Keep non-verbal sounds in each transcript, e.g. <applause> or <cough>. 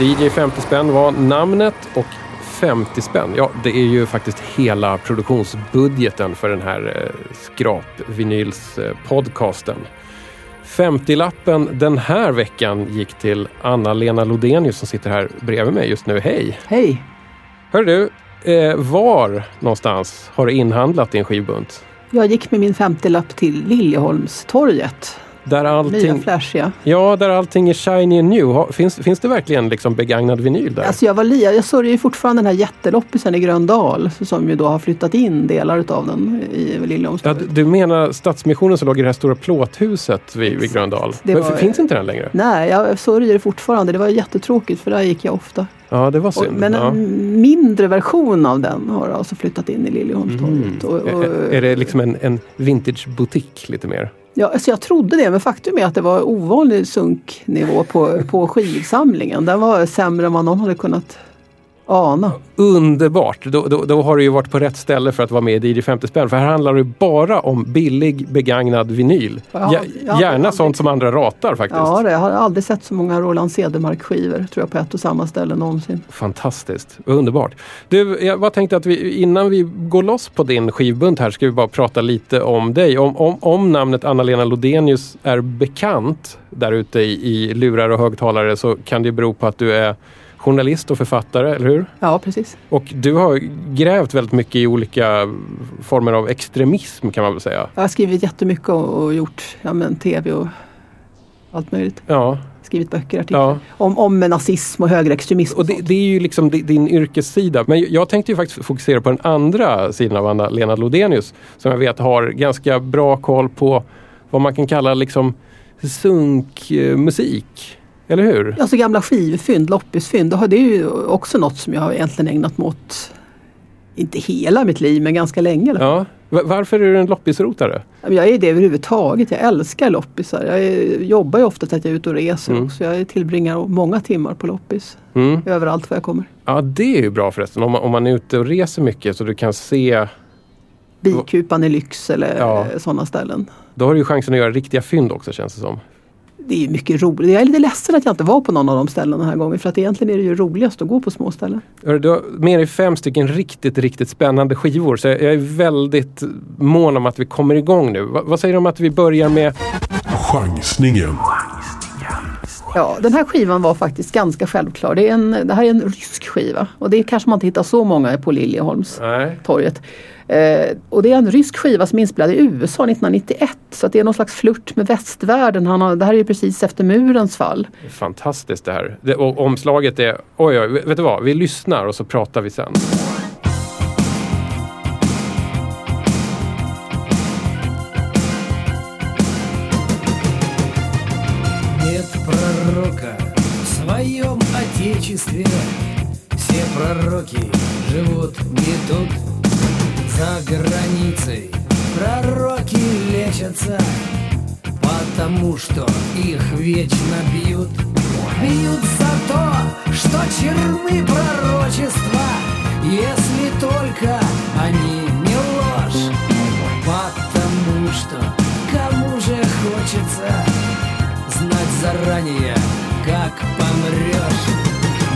DJ 50 spänn var namnet och 50 spänn, ja det är ju faktiskt hela produktionsbudgeten för den här eh, skrapvinyls-podcasten. 50-lappen den här veckan gick till Anna-Lena Lodenius som sitter här bredvid mig just nu. Hej! Hej! Hör du, eh, var någonstans har du inhandlat din skivbunt? Jag gick med min 50-lapp till Liljeholmstorget. Där allting, Nya flashiga. ja, där allting är shiny and new. Finns, finns det verkligen liksom begagnad vinyl där? Alltså jag, var li- jag sörjer ju fortfarande den här jätteloppisen i Gröndal som ju då har flyttat in delar utav den i Ja, Liljeholmstorget. du- du menar Stadsmissionen som låg i det här stora plåthuset vid, vid Gröndal? Det Men var- Finns inte den längre? Nej, jag sörjer det fortfarande. Det var jättetråkigt för där gick jag ofta. Ja, det var Och, synd. men ja. en mindre version av den har alltså flyttat in i Liljeholmstorget. Och, och, Är, är det liksom en, en vintagebutik lite mer? Ja, alltså jag trodde det, men faktum är att det var ovanlig sunknivå på, på skivsamlingen. Den var sämre än vad någon hade kunnat ana. Underbart! Då, då, då har du ju varit på rätt ställe för att vara med i DJ 50 spänn. För här handlar det bara om billig begagnad vinyl. Ja, Ja, gärna sånt som andra ratar faktiskt. Ja, det, jag har aldrig sett så många Roland Cedermark-skivor tror jag på ett och samma ställe någonsin. Fantastiskt, underbart. Du, jag bara tänkte att vi, innan vi går loss på din skivbunt här ska vi bara prata lite om dig. Om, om, om namnet Anna-Lena Lodenius är bekant där ute i, i lurar och högtalare så kan det bero på att du är journalist och författare, eller hur? Ja, precis. Och du har grävt väldigt mycket i olika former av extremism kan man väl säga. Jag har skrivit jättemycket och, gjort ja, men, tv och allt möjligt. Ja, Skrivit böcker, artiklar. ja. Om, om nazism och högerextremism. Och det, det är ju liksom di- din yrkessida. Men jag tänkte ju faktiskt fokusera på den andra sidan av Anna-Lena Lodenius. Som jag vet har ganska bra koll på vad man kan kalla liksom sunkmusik. Eller hur? Alltså gamla skivfynd, loppisfynd, det är ju också något som jag har egentligen ägnat mig åt, inte hela mitt liv, men ganska länge. eller? Ja. Va- Varför är du en loppisrotare? Jag är det överhuvudtaget. Jag älskar loppisar. Jag är, jobbar ju ofta att jag är ute och reser Mm. också. Jag tillbringar många timmar på loppis. Mm. Överallt var jag kommer. Ja, det är ju bra förresten. Om man, om man är ute och reser mycket så du kan se. Bikupan i Lycksele, Ja. sådana ställen. Då har du ju chansen att göra riktiga fynd också känns det som. Det är mycket roligt. Jag är lite ledsen att jag inte var på någon av de ställena den här gången. För att egentligen är det ju roligast att gå på små ställen. Du har med dig fem stycken riktigt, riktigt spännande skivor. Så jag är väldigt mån om att vi kommer igång nu. Va, vad säger du om att vi börjar med Chansningen. Ja, den här skivan var faktiskt ganska självklar. Det, är en, det här är en rysk skiva. Och det kanske man inte hittar så många på Liljeholms. Nej. torget. Eh, och det är en rysk skiva som är inspelad i USA 1991. Så att det är någon slags flört med västvärlden. Han har, det här är ju precis efter murens fall. Fantastiskt det här. Det, och omslaget är... Oj, oj, vet du vad? Vi lyssnar och så pratar vi sen. Нет пророка в своем отечестве. Все пророки живут не тут, за границей. Пророки лечатся, потому что их вечно бьют. Бьют за то, что черны пророчества, если только они не ложь. Потому что кому же хочется знать заранее, как помрешь.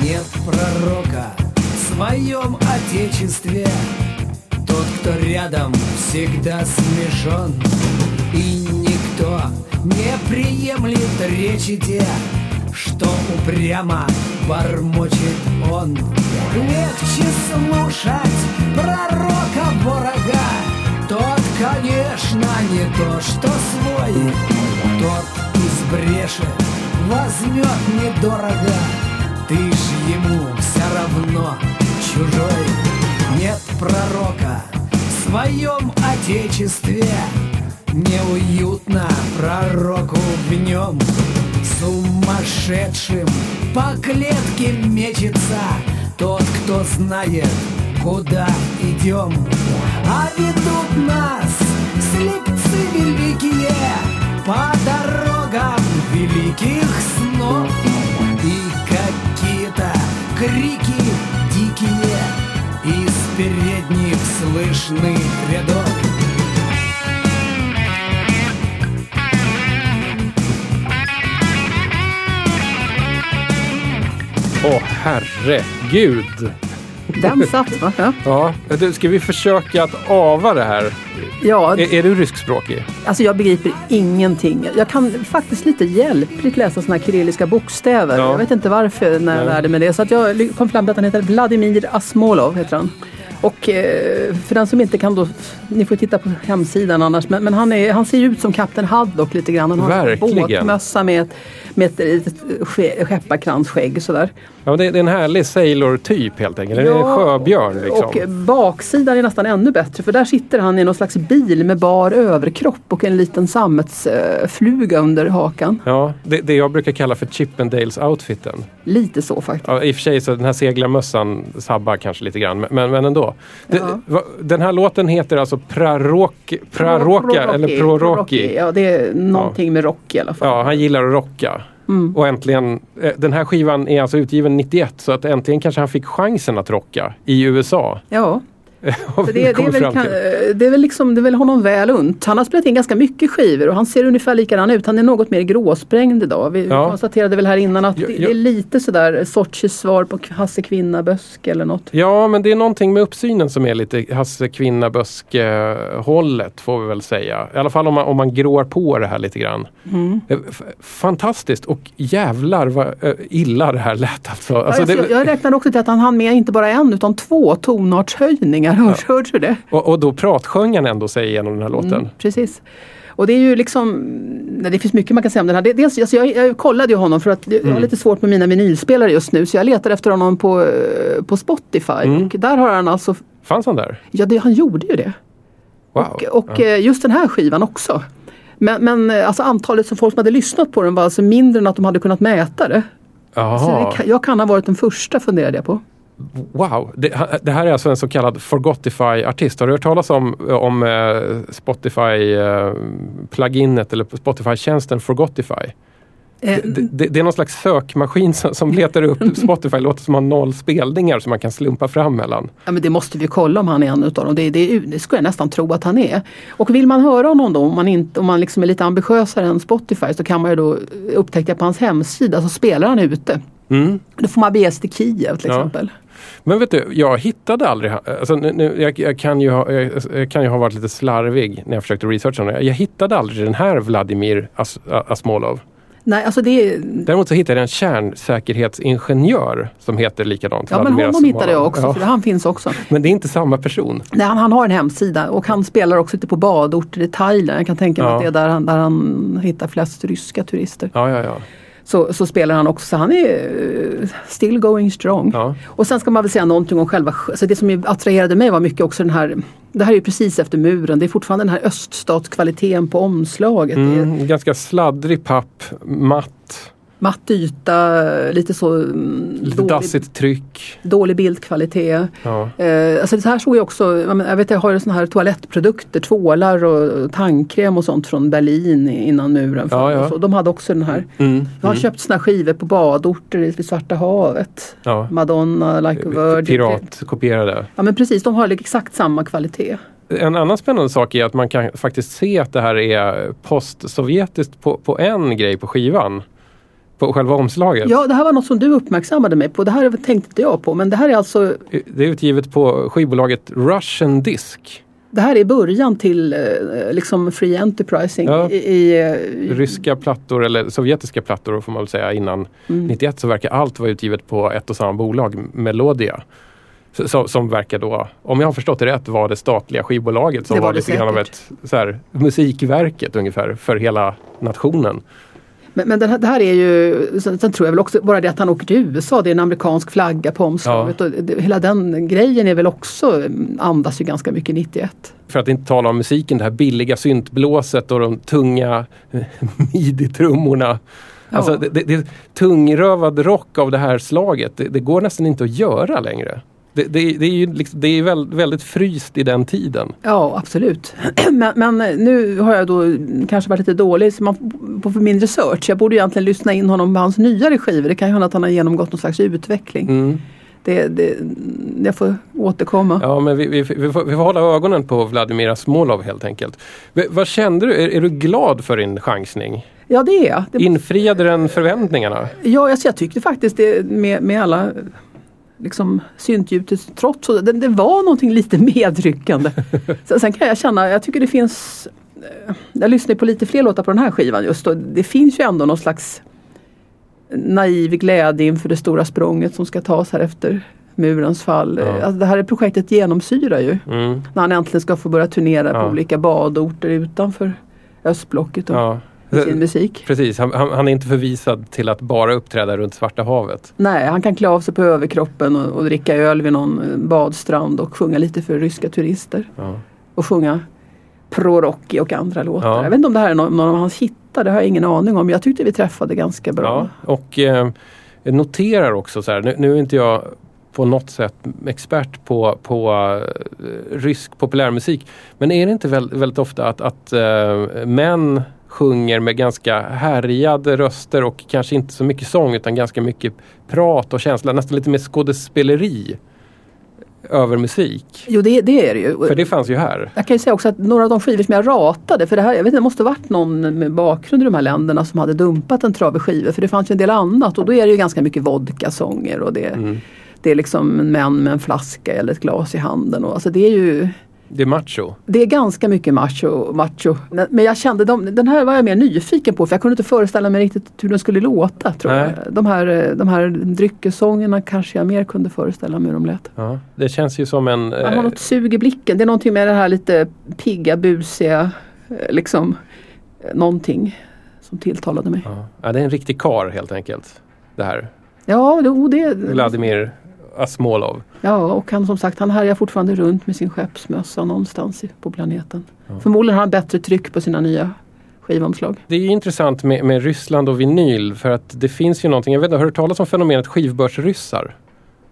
Нет пророка в своем отечестве. Тот, кто рядом, всегда смешон. И никто не приемлет речи те, что упрямо бормочет он. Легче слушать пророка ворога. Тот, конечно, не то, что свой. Тот из бреши возьмет недорого. Ты ж ему все равно чужой. Нет пророка в своем отечестве. Неуютно пророку в нем. Сумасшедшим по клетке мечется Тот, кто знает, куда идем. А ведут нас слепцы великие По дорогам великих снов. И какие-то крики передних слышны рядов Åh herregud! Den satt va? Ja. Ja, du, ska vi försöka att ava det här? ja, Är, är du ryskspråkig? alltså jag begriper ingenting. Jag kan faktiskt lite hjälpligt läsa såna här kyrilliska bokstäver. Ja. Jag vet inte varför när jag Nej. lärde mig det. Så att jag kom fram till att han heter Vladimir Asmolov. Heter han. Och eh, för den som inte kan då, ni får titta på hemsidan annars, men, men han, är, han ser ut som Kapten Haddock lite grann. Han har en Verkligen. båtmössa med ett, med ett litet ske- skepparkransskägg sådär. Ja, det, det är en härlig sailor-typ helt enkelt. Det är en Ja, sjöbjörn liksom. Och baksidan är nästan ännu bättre för där sitter han i någon slags bil med bar överkropp och en liten sammetsfluga under hakan. Ja, det, det jag brukar kalla för Chippendales-outfiten. Lite så faktiskt. Ja, I och för sig så den här seglarmössan sabbar kanske lite grann, men, men ändå. Det, Ja. va- Den här låten heter alltså Praroki, Praroka eller Proroki. Ja, det är någonting med rock i alla fall. Ja, han gillar att rocka. Mm. Och äntligen, eh, den här skivan är alltså utgiven 91 så att äntligen kanske han fick chansen att rocka i USA. Ja, så det, det, är väl, kan, det, är väl liksom, det är väl honom väl unt. Han har spelat in ganska mycket skivor och han ser ungefär likadan ut. Han är något mer gråsprängd idag. Vi Ja. konstaterade väl här innan att Ja, det, ja. det är lite sådär Sortjes svar på Hasse Kvinnabösk eller något. Ja, men det är någonting med uppsynen som är lite Hasse Kvinnaböske hållet får vi väl säga. I alla fall om man, om man grår på det här lite grann. Mm. Eh, Fantastiskt och jävlar vad eh, illa det här lät alltså. alltså ja, det, jag, jag räknade också till att han hann med inte bara en utan två tonartshöjningar. Hörs, Hörde du det? och, och då pratsjöng han ändå sig igenom den här låten. Mm, precis. Och det är ju liksom, det finns mycket man kan säga om den här. Dels, alltså jag, jag kollade ju honom för att jag Mm. har lite svårt med mina vinylspelare just nu så jag letar efter honom på, på Spotify. Mm. Och där har han alltså, Fanns han där? ja det, han gjorde ju det. Wow. Och, och ja. eh, just den här skivan också. Men, men eh, alltså antalet som folk som hade lyssnat på den var alltså mindre än att de hade kunnat mäta det. Så det jag kan ha varit den första funderade jag på. Wow, det, det här är alltså en så kallad Forgotify-artist. Har du hört talas om, om eh, Spotify-pluginet eller Spotify-tjänsten Forgotify? Eh, Det, det, det är någon slags sökmaskin som, som letar upp <laughs> Spotify, låter som har noll spelningar som man kan slumpa fram mellan. Ja, men det måste vi kolla om han är en utav dem. Det, det, det skulle jag nästan tro att han är. Och vill man höra honom då, om man, inte, om man liksom är lite ambitiösare än Spotify så kan man ju då upptäcka på hans hemsida så spelar han ute. Mm. Då får man bege sig till Kiev till Ja. Men vet du, jag hittade aldrig, alltså, nu, jag, jag, kan ju ha, jag, jag kan ju ha varit lite slarvig när jag försökte researcha honom. Jag hittade aldrig den här Vladimir As, Asmolov. Nej, alltså det är, Däremot så hittade jag en kärnsäkerhetsingenjör som heter likadant. ja men honom hittade jag också. Ja, För han finns också. men det är inte samma person. Nej, han, han har en hemsida och han spelar också ute på badorter i Thailand. Jag kan tänka mig Ja. att det är där han, där han hittar flest ryska turister. Ja, ja, ja. Så, så spelar han också. Så han är eh, still going strong. ja. Och sen ska man väl säga någonting om själva, alltså det som attraherade mig var mycket också den här, det här är precis efter muren, det är fortfarande den här öststatskvaliteten på omslaget. Mm, ganska sladdrig papp, matt, matt yta, lite så mm, lite dålig, dassigt tryck. dålig bildkvalitet. Ja. Eh, alltså det här såg jag också, jag, vet jag har såna här toalettprodukter, tvålar och tandkräm och sånt från Berlin innan muren. Ja, föll ja. Så. De hade också den här. Mm, Jag har mm, köpt såna skivor på badorter vid Svarta havet. ja. Madonna, Like a Virgin. Piratkopierade. Ja men precis, de har exakt samma kvalitet. En annan spännande sak är att man kan faktiskt se att det här är postsovjetiskt på, på en grej på skivan. På själva omslaget. Ja, det här var något som du uppmärksammade mig på. Det här tänkte inte jag på. Men det här är alltså Det är utgivet på skivbolaget Russian Disc. det här är början till eh, liksom free enterprising. Ja. I, i, eh, Ryska plattor eller sovjetiska plattor får man väl säga innan Mm. 91 så verkar allt vara utgivet på ett och samma bolag, Melodia. Som, som verkar då, om jag har förstått det rätt, var det statliga skivbolaget som Det var var, det lite grann av ett så här, musikverket ungefär för hela nationen. Men, men här, det här är ju, sen, sen tror jag väl också bara det att han åker till USA, det är en amerikansk flagga på omslaget. Och det, hela den grejen är väl också, andas ju ganska mycket 91. För att inte tala om musiken, det här billiga syntblåset och de tunga <laughs> midi-trummorna. Ja. Alltså det, det, det är tungrövad rock av det här slaget. Det, det går nästan inte att göra längre. Det, det, det är ju liksom, det är väl, väldigt fryst i den tiden. Ja, absolut. <clears throat> Men, men nu har jag då kanske varit lite dålig så man, på för min research. Jag borde egentligen lyssna in honom med hans nyare skivor. Det kan ju hända att han har genomgått någon slags utveckling. Mm. Det, det, jag får återkomma. Ja, men vi, vi, vi, får, vi får hålla ögonen på Vladimir Smolov helt enkelt. V- vad kände du? Är, är du glad för din chansning? Ja det är det. Infriade den förväntningarna? Ja, alltså jag tyckte faktiskt det med, med alla liksom syntljudets trots, det, det var någonting lite <laughs> medryckande. Sen, sen kan jag känna, jag tycker det finns eh, jag lyssnar på lite fler låtar på den här skivan just och det finns ju ändå någon slags naiv glädje inför det stora språnget som ska tas här efter murens fall. Ja. Alltså det här projektet genomsyrar ju. Mm. När han äntligen ska få börja turnera Ja. på olika badorter utanför östblocket och Ja. Med sin musik. Precis, han, han, är inte förvisad till att bara uppträda runt Svarta havet. Nej, han kan klä av sig på överkroppen och, och dricka öl vid någon eh, badstrand och sjunga lite för ryska turister. Ja. Och sjunga Prorocky och andra låtar. Ja. Jag vet inte om det här är någon, någon av hans hittar, det har jag ingen aning om. Jag tyckte vi träffade ganska bra. Ja, och eh, noterar också så här, nu, nu är inte jag på något sätt expert på, på eh, rysk populärmusik. Men är det inte väl, väldigt ofta att, att eh, män sjunger med ganska härjade röster och kanske inte så mycket sång utan ganska mycket prat och känsla, nästan lite mer skådespeleri över musik. Jo det, det är det ju. För det fanns ju här. Jag kan ju säga också att några av de skivor som jag ratade, för det här, jag vet inte, det måste varit någon med bakgrund i de här länderna som hade dumpat en trave skivor. För det fanns ju en del annat och då är det ju ganska mycket vodka-sånger och det, Mm. det är liksom män med en flaska eller ett glas i handen. Och, alltså det är ju Det är macho. det är ganska mycket macho. macho. Men jag kände, de, den här var jag mer nyfiken på för jag kunde inte föreställa mig riktigt hur den skulle låta. Tror Nej. jag. De, här, de här dryckessångerna kanske jag mer kunde föreställa mig hur de lät. Ja, det känns ju som en... Han har Eh, något sug i blicken. Det är någonting med det här lite pigga, busiga, eh, liksom eh, någonting som tilltalade mig. ja. ja, det är en riktig kar helt enkelt. Det här. Ja, jo, det, Vladimir Asmolov. ja, och han som sagt han härjar fortfarande runt med sin skeppsmössa någonstans på planeten. Förmodligen har han bättre tryck på sina nya skivomslag. Det är intressant med, med Ryssland och vinyl för att det finns ju någonting, jag vet inte, har du hört talas om fenomenet skivbörsryssar?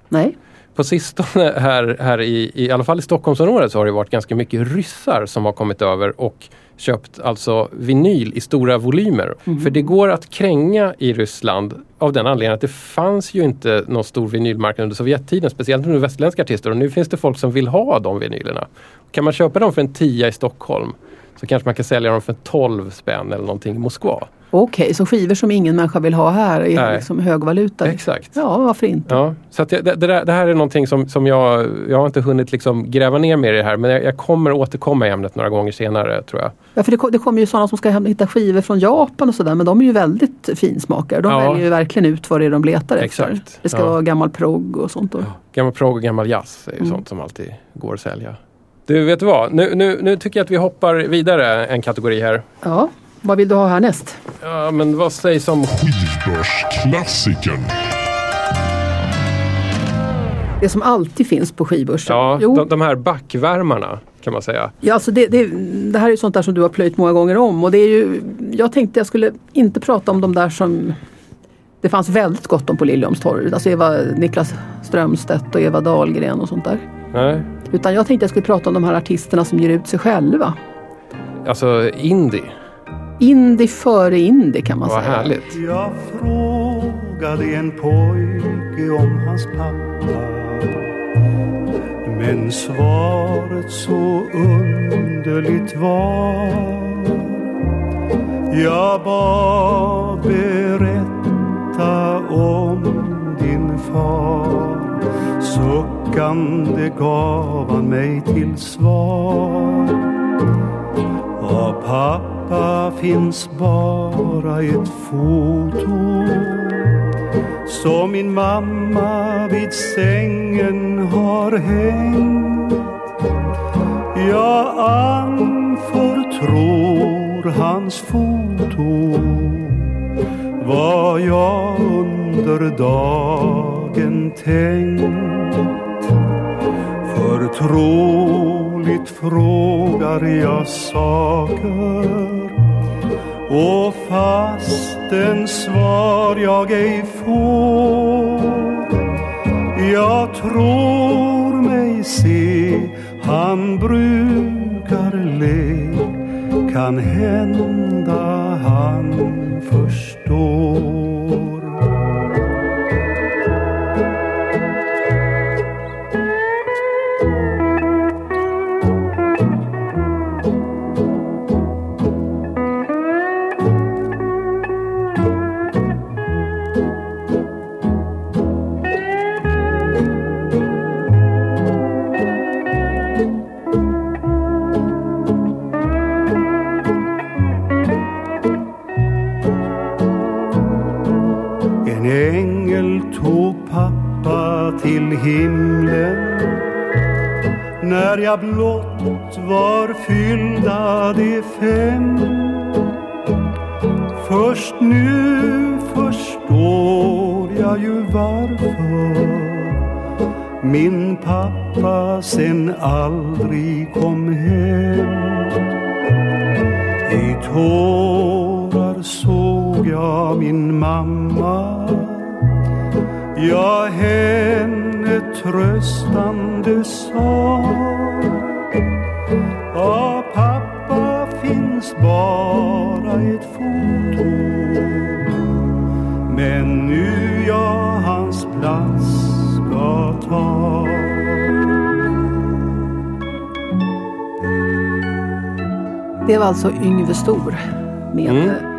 Nej, På sistone här, här i, i alla fall i Stockholmsområdet så har det varit ganska mycket ryssar som har kommit över och köpt alltså vinyl i stora volymer. För det går att kränga i Ryssland av den anledningen att det fanns ju inte någon stor vinylmarknad under Sovjettiden, speciellt under västerländska artister och nu finns det folk som vill ha de vinylerna. Kan man köpa dem för en tia i Stockholm så kanske man kan sälja dem för 12 spänn eller någonting i Moskva. Okej, så skivor som ingen människa vill ha här är Nej. liksom högvaluta. Exakt. Ja, varför inte? Ja, så det, det, det, där, det här är någonting som, som jag, jag har inte hunnit liksom gräva ner mer i det här men jag, jag kommer återkomma i ämnet några gånger senare tror jag. Ja, för det, det kommer ju sådana som ska hitta skivor från Japan och sådär men de är ju väldigt finsmakare. De Ja. väljer ju verkligen ut vad det är de letar efter. Exakt. Det ska Ja. vara gammal progg och sånt. Och. Gammal prog och gammal jazz är ju Mm. sånt som alltid går att sälja. Du, vet du vad? Nu, nu, nu tycker jag att vi hoppar vidare en kategori här. Ja, vad vill du ha härnäst? Ja, men vad sägs om... Skivbörsklassikern. Det som alltid finns på skivbörsen. Ja, jo, de, de här backvärmarna kan man säga. ja, alltså det, det, det här är ju sånt där som du har plöjt många gånger om. Och det är ju, jag tänkte jag skulle inte prata om de där som det fanns väldigt gott om på Liljeholmstorget. Alltså Eva, Niklas Strömstedt och Eva Dahlgren och sånt där. Nej, Utan jag tänkte jag skulle prata om de här artisterna som ger ut sig själva. alltså indie. Indie före indie kan man Vad säga. härligt. Jag frågade en pojke om hans pappa Men svaret så underligt var Jag bad berätta om din far Suckande gav han mig till svar av pappa pappa finns bara ett foto som min mamma vid sängen har hängt. Jag anförtror hans foto vad jag under dagen tänkt. Förtroligt frågar jag saker. Och fastän svar jag ej får. Jag tror mig se han brukar le. Kan hända han förstår. När jag blott var fyllda de fem. Först nu förstår jag ju varför min pappa sen aldrig kom hem. I tårar såg jag min mamma. Jag henne tröstande sa Av pappa finns bara ett foto Men nu jag hans plats ska ta Det var alltså Yngve Stor med Mm.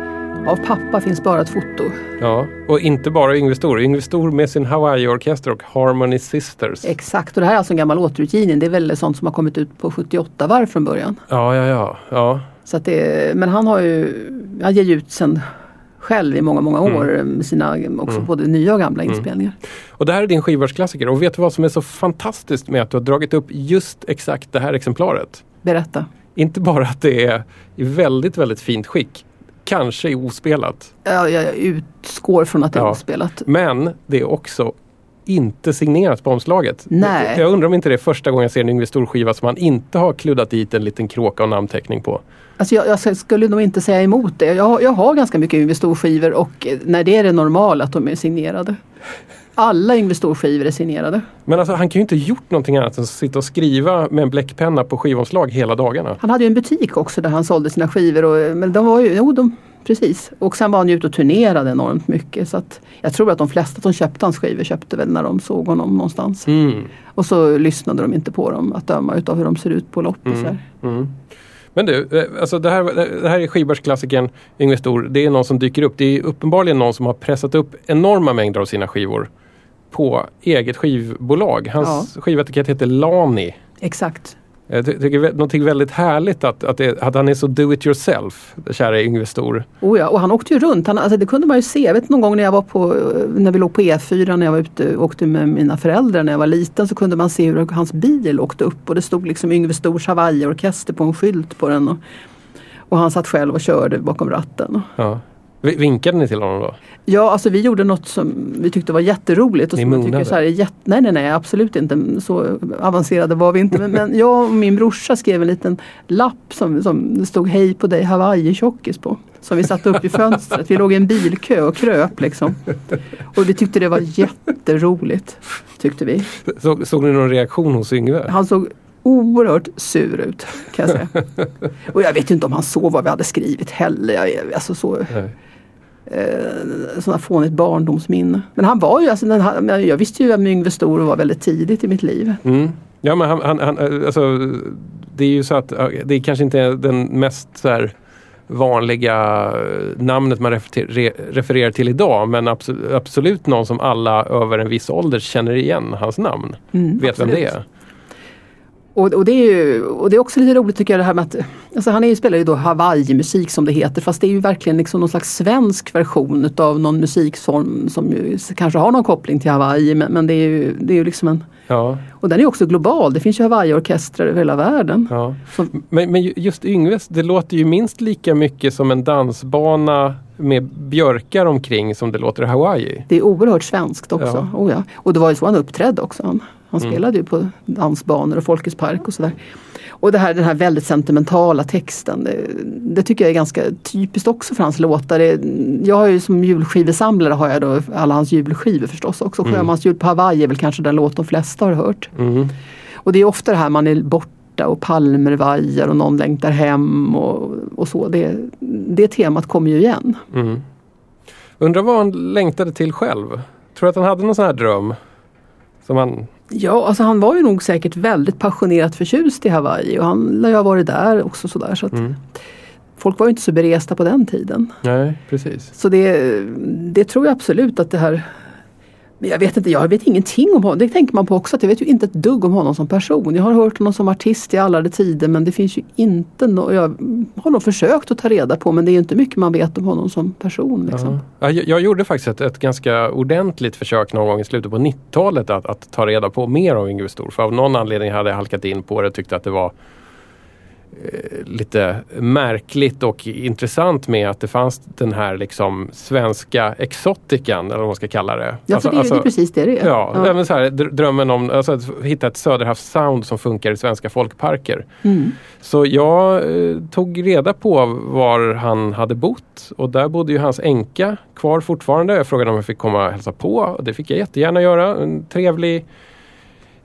Av pappa finns bara ett foto. Ja, och inte bara Yngve Stor. Yngve Stor med sin Hawaii-orkester och Harmony Sisters. Exakt, och det här är alltså en gammal återutgivning. Det är väl sånt som har kommit ut på 78 varv från början. Ja, ja, ja. ja. Så att det, men han har ju, han ger ju ut sen själv i många, många år Mm. med sina också både nya och gamla inspelningar. Och det här är din skivbörsklassiker. Och vet du vad som är så fantastiskt med att du har dragit upp just exakt det här exemplaret? Berätta. Inte bara att det är i väldigt, väldigt fint skick. Kanske är ospelat. Ja, jag utgår från att det är Ja. ospelat. Men det är också inte signerat på omslaget. Nej. Jag undrar om inte det är första gången jag ser en Yngve Stor-skiva som han inte har kluddat dit en liten kråka och namnteckning på. Alltså jag, jag skulle nog inte säga emot det. Jag, har- jag har ganska mycket Yngve Stor-skivor och eh, när det är det normala att de är signerade. Alla Yngve Stor-skivor är signerade. Men alltså han kan ju inte gjort någonting annat än att sitta och skriva med en bläckpenna på skivomslag hela dagarna. Han hade ju en butik också där han sålde sina skivor. Och, men de var ju, jo de, precis. Och sen var han ju ute och turnerade enormt mycket. Så att jag tror att de flesta som köpte hans skivor köpte väl när de såg honom någonstans. Mm. Och så lyssnade de inte på dem att döma utav hur de ser ut på lopp och så här. Mm. Men du, eh, alltså det, här, det här är skivbörsklassikern Yngve Stor. Det är någon som dyker upp. Det är uppenbarligen någon som har pressat upp enorma mängder av sina skivor på eget skivbolag. Hans skivetikett heter Lani. Exakt. Jag ty- tycker någonting väldigt härligt att, att, det, att han är så do it yourself, kära Yngve Stor. Oh ja, och han åkte ju runt. Han, alltså det kunde man ju se. Jag vet någon gång när jag var på, när vi låg på E4 när jag var ute och åkte med mina föräldrar när jag var liten så kunde man se hur hans bil åkte upp och det stod liksom Yngve Stors Hawaii-orkester på en skylt på den. Och, och han satt själv och körde bakom ratten. Ja. Vi- Vinkade ni till honom då? Ja, alltså vi gjorde något som vi tyckte var jätteroligt. Och Ni som tycker så här, nej, nej, nej, absolut inte. Så avancerade var vi inte. Men, men jag och min brorsa skrev en liten lapp som, som det stod Hej på dig Hawaii-tjockis på. Som vi satte upp i fönstret. Vi låg i en bilkö och kröp liksom. Och vi tyckte det var jätteroligt. Tyckte vi. Så, såg ni någon reaktion hos Yngve? Han såg oerhört sur ut kan jag säga. <laughs> Och jag vet ju inte om han såg vad vi hade skrivit heller. Jag, alltså så, Nej. Eh, sådana fånigt barndomsminne. Men han var ju, alltså, den, jag visste ju vem Yngve Stor var väldigt tidigt i mitt liv. Mm. Ja men han, han, han, eh, alltså, det är ju så att det är kanske inte är den mest så här, vanliga eh, namnet man refer- re- refererar till idag men absolut, absolut någon som alla över en viss ålder känner igen hans namn. Mm, Vet vem absolut. det är? Och, och, det är ju, och det är också lite roligt tycker jag det här med att alltså han är ju, spelar ju då Hawaii-musik som det heter fast det är ju verkligen liksom någon slags svensk version utav någon musikform som ju kanske har någon koppling till Hawaii men, men det är ju, det är ju liksom en Ja, och den är också global. Det finns ju Hawaii-orkestrar över hela världen. ja. Som, Men, men ju- just Yngves, det låter ju minst lika mycket som en dansbana med björkar omkring som det låter i Hawaii. det är oerhört svenskt också. Ja. Oh ja. Och det var ju så han uppträdde också. Han, Mm. spelade ju på dansbanor och Folkets park och sådär. Och det här, den här väldigt sentimentala texten. Det, det tycker jag är ganska typiskt också för hans låtar. Det, jag har ju som julskivesamlare har jag då alla hans julskivor förstås också. Mm. Sjömans jul på Hawaii är väl kanske den låt de flesta har hört. Mm. Och det är ofta det här man är borta och palmer vajar och någon längtar hem och, och så. Det, det temat kommer ju igen. Mm. Undrar vad han längtade till själv? Tror du att han hade någon sån här dröm? Som han... Ja, alltså han var ju nog säkert väldigt passionerat förtjust i Hawaii och han lär ju ha varit där också sådär. Så Mm. Folk var ju inte så beresta på den tiden. Nej, precis. Så det, det tror jag absolut att det här jag vet inte, jag vet ingenting om honom. Det tänker man på också, att jag vet ju inte ett dugg om honom som person. Jag har hört honom som artist i alla de tider men det finns ju inte no Jag har nog försökt att ta reda på men det är inte mycket man vet om honom som person. Liksom. Ja. Jag, jag gjorde faktiskt ett, ett, ganska ordentligt försök någon gång i slutet på 90-talet att, att, ta reda på mer om Yngve Stor. För av någon anledning hade jag halkat in på det och tyckte att det var lite märkligt och intressant med att det fanns den här liksom svenska exotikan eller vad man ska kalla det. Ja, alltså, för det, alltså, det är precis det det är. Ja, ja. Även så här, drömmen om alltså, att hitta ett söderhavssound som funkar i svenska folkparker. Mm. Så jag eh, tog reda på var han hade bott och där bodde ju hans änka kvar fortfarande. Jag frågade om jag fick komma och hälsa på och det fick jag jättegärna göra. En trevlig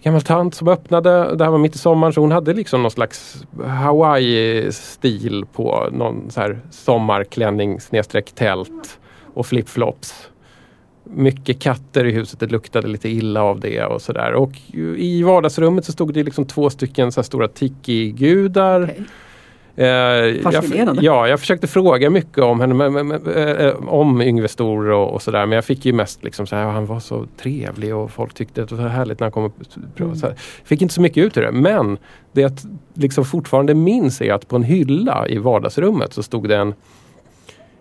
gammal tant som öppnade. Det här var mitt i sommaren så hon hade liksom någon slags Hawaii-stil på någon så här sommarklänning snedstreck tält och flipflops. Mycket katter i huset, det luktade lite illa av det och sådär. Och i vardagsrummet så stod det liksom två stycken så stora tiki-gudar. Okay. Eh, Fascinerande. Jag, ja, jag försökte fråga mycket om henne, men, men, äh, om Yngve Stor och, och sådär. Men jag fick ju mest liksom så här, han var så trevlig och folk tyckte att det var härligt när han kom upp. Mm. Så här. Fick inte så mycket ut ur det. Men det jag liksom fortfarande minns är att på en hylla i vardagsrummet så stod det en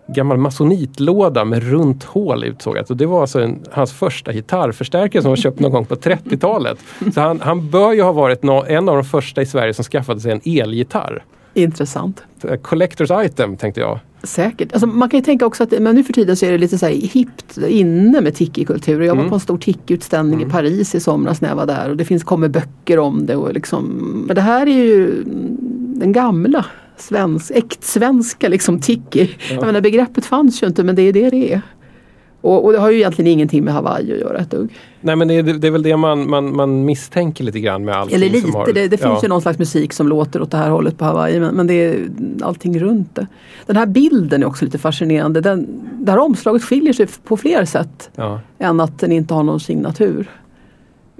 gammal masonitlåda med runt hål utsågat. Och det var alltså en, hans första gitarrförstärkare som han köpt någon gång på 30-talet. Så han, han bör ju ha varit no, en av de första i Sverige som skaffade sig en elgitarr. Intressant. Collectors item tänkte jag. Säkert. Alltså man kan ju tänka också att men nu för tiden så är det lite så här hippt inne med tiki-kultur. Jag var mm. på en stor tiki-utställning mm. i Paris i somras när jag var där och det finns, kommer böcker om det. Och liksom, men det här är ju den gamla svensk, äktsvenska liksom tiki. Ja. Jag menar, begreppet fanns ju inte men det är det det är. Och, och, det har ju egentligen ingenting med Hawaii att göra ett dugg. Nej men det är, det är väl det man, man, man misstänker lite grann med allting. Eller lite, har, det, det finns ju någon slags musik som låter åt det här hållet på Hawaii men, men det är allting runt det. Den här bilden är också lite fascinerande. Den, det här omslaget skiljer sig på fler sätt ja. än att den inte har någon signatur.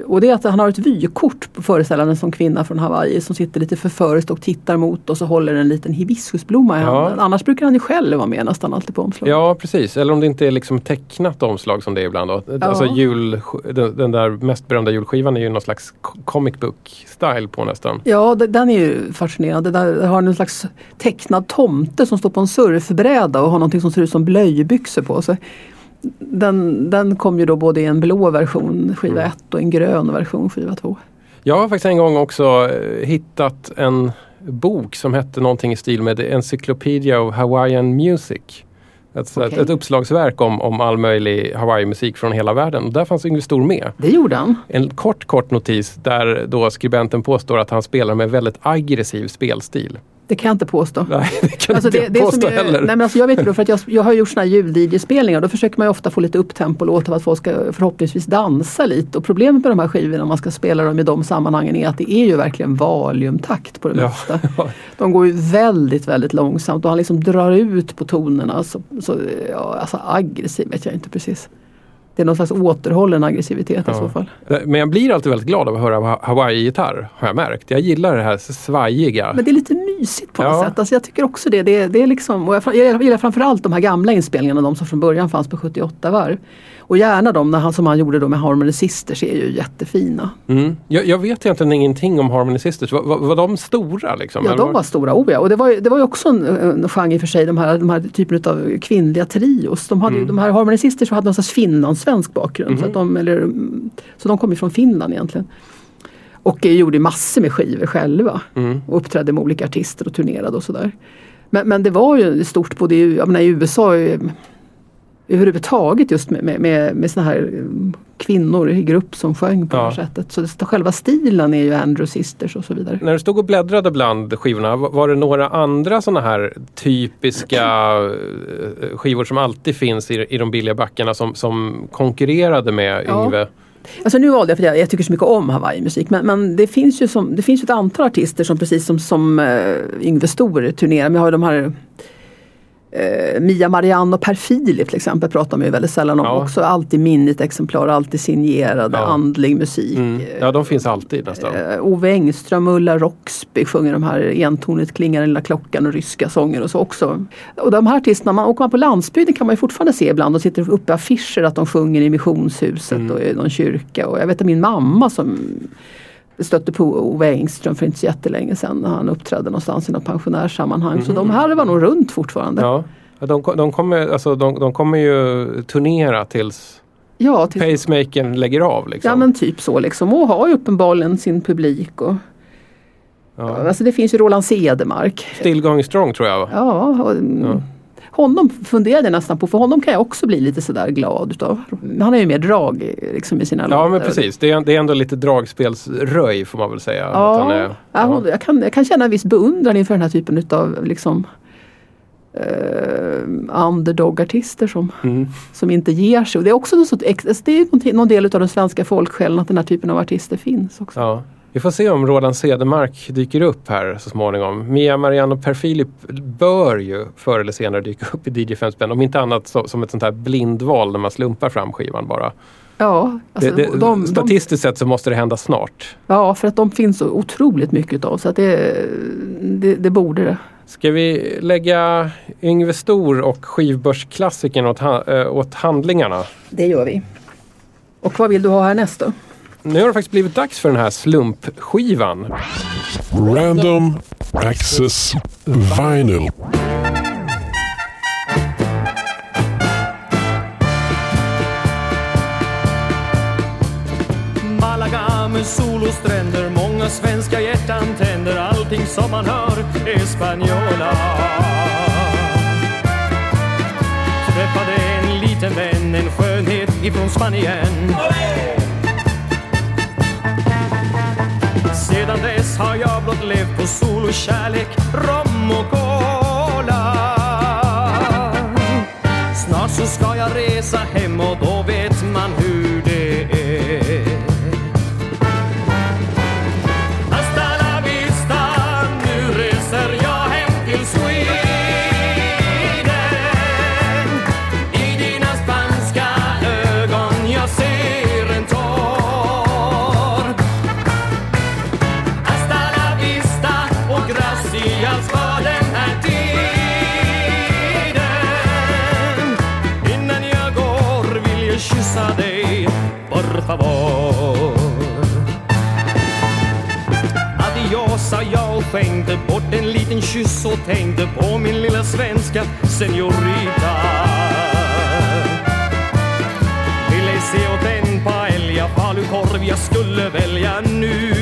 Och det är att han har ett vykort på föreställaren som kvinna från Hawaii som sitter lite förföriskt och tittar mot oss och håller en liten hibiskusblomma i ja. handen. Annars brukar han ju själv vara med nästan alltid på omslag. Ja precis, eller om det inte är liksom tecknat omslag som det är ibland. Då. Ja. Alltså jul, den, den, där mest berömda julskivan är ju någon slags comic book style på nästan. Ja den är ju fascinerande. Där har en slags tecknad tomte som står på en surfbräda och har någonting som ser ut som blöjbyxor på sig den, den kom ju då både i en blå version, skiva 1 mm. och en grön version, skiva 2. Jag har faktiskt en gång också eh, hittat en bok som hette någonting i stil med The Encyclopedia of Hawaiian Music. Ett, okay. ett, ett, uppslagsverk om, om all möjlig Hawaii-musik från hela världen. Och där fanns Yngve Stor med. Det gjorde han. En kort, kort notis där då skribenten påstår att han spelar med väldigt aggressiv spelstil. Det kan jag inte påstå. Nej, det kan alltså inte det, påstå jag, heller. Nej, men alltså jag vet ju för att jag, jag har gjort såna här ljud-DJ-spelningar. Då försöker man ofta få lite upptempo-låtar för att folk ska förhoppningsvis dansa lite. Och problemet med de här skivorna om man ska spela dem i de sammanhangen är att det är ju verkligen valiumtakt på det ja. mesta. <laughs> De går ju väldigt, väldigt långsamt och han liksom drar ut på tonerna. Så, så, ja, alltså aggressiv vet jag inte precis det är någon slags återhållen aggressivitet ja. i så fall. Men jag blir alltid väldigt glad av att höra Hawaii-gitarr har jag märkt. Jag gillar det här svajiga. Men det är lite mysigt på något sätt. Alltså jag tycker också det. det, det är liksom, och jag, jag gillar framförallt de här gamla inspelningarna, de som från början fanns på 78 varv. Och gärna de när han, som han gjorde då med Harmony Sisters är ju jättefina. Mm. Jag, jag, vet egentligen ingenting om Harmony Sisters. Var, var, var de stora? Liksom, ja, de var stora. Oh, ja. Och det var, det var ju också en, en genre för sig, de här, de här typen av kvinnliga trios. De, hade mm. de här Harmony Sisters hade någon slags finlandssvensk bakgrund. Mm. Så, att de, eller, så de kom ju från Finland egentligen. Och gjorde massor med skivor själva. Mm. Och uppträdde med olika artister och turnerade och sådär. Men, men det var ju stort både i, menar, i USA överhuvudtaget just med, med, med, med såna här mm, kvinnor i grupp som sjöng på ja. det sättet. Så det, själva stilen är ju Andrew Sisters och så vidare. När du stod och bläddrade bland skivorna, var det några andra sådana här typiska eh, skivor som alltid finns i, i de billiga backarna som, som konkurrerade med ja. Yngve? Alltså nu valde jag för jag, jag tycker så mycket om Hawaii-musik men, men det finns ju som, det finns ett antal artister som precis som, som uh, Yngve Stor turnerar med. Har de här Eh, Mia Marianne och Per Filip till exempel pratar man ju väldigt sällan om. Ja. Också alltid minnigt exemplar, alltid signerade, Ja. andlig musik. Mm. Ja, de finns alltid nästan. Eh, Ove Engström och Ulla Roxby sjunger de här entonigt klingar den lilla klockan och ryska sånger och så också. Och de här artisterna, man, åker man på landsbygden kan man ju fortfarande se ibland, de sitter uppe affischer att de sjunger i missionshuset Mm. och i någon kyrka. Och jag vet att min mamma som stötte på Ove Engström för inte så jättelänge sedan när han uppträdde någonstans i något pensionärssammanhang. Så de här var nog runt fortfarande. Mm. Ja. De, de, kommer, alltså, de, de kommer ju turnera tills Ja, till, pacemakern lägger av. Liksom. ja men typ så liksom. Och har ju uppenbarligen sin publik. Och, Ja. Alltså det finns ju Roland Cedermark. Still going strong tror jag. va? Ja, och, Ja. Honom funderade jag nästan på, för honom kan jag också bli lite sådär glad utav. Han är ju mer drag liksom, i sina Ja låtar. men precis, det är, det är ändå lite dragspelsröj får man väl säga. Att Ja, han är, ja. Jag, kan, jag kan känna en viss beundran inför den här typen utav liksom eh, underdog-artister som, Mm. som inte ger sig. Och det är också något, ex- det är någon del utav den svenska folksjälen att den här typen av artister finns också. Ja. Vi får se om Roland Cedermark dyker upp här så småningom. Mia Marianne och Per Filip bör ju förr eller senare dyka upp i DJ 5 spänn. Om inte annat så, som ett sånt här blindval när man slumpar fram skivan bara. Ja, alltså, det, det, de, de, statistiskt sett så måste det hända snart. ja, för att de finns så otroligt mycket utav så att det, det, det borde det. Ska vi lägga Yngve Stor och skivbörsklassikern åt, äh, åt handlingarna? Det gör vi. Och vad vill du ha härnäst då? Nu har det faktiskt blivit dags för den här slumpskivan. Random Access Vinyl. Malaga med sol och stränder Många svenska hjärtan tänder Allting som man hör är Spaniola Träffade en liten vän En skönhet ifrån Spanien Sedan dess har jag blott levt på sol och kärlek Rom och cola. Snart så ska jag resa hem och då vet kyss och tänkte på min lilla svenska senorita Vill ej se åt en paella, falukorv jag skulle välja nu.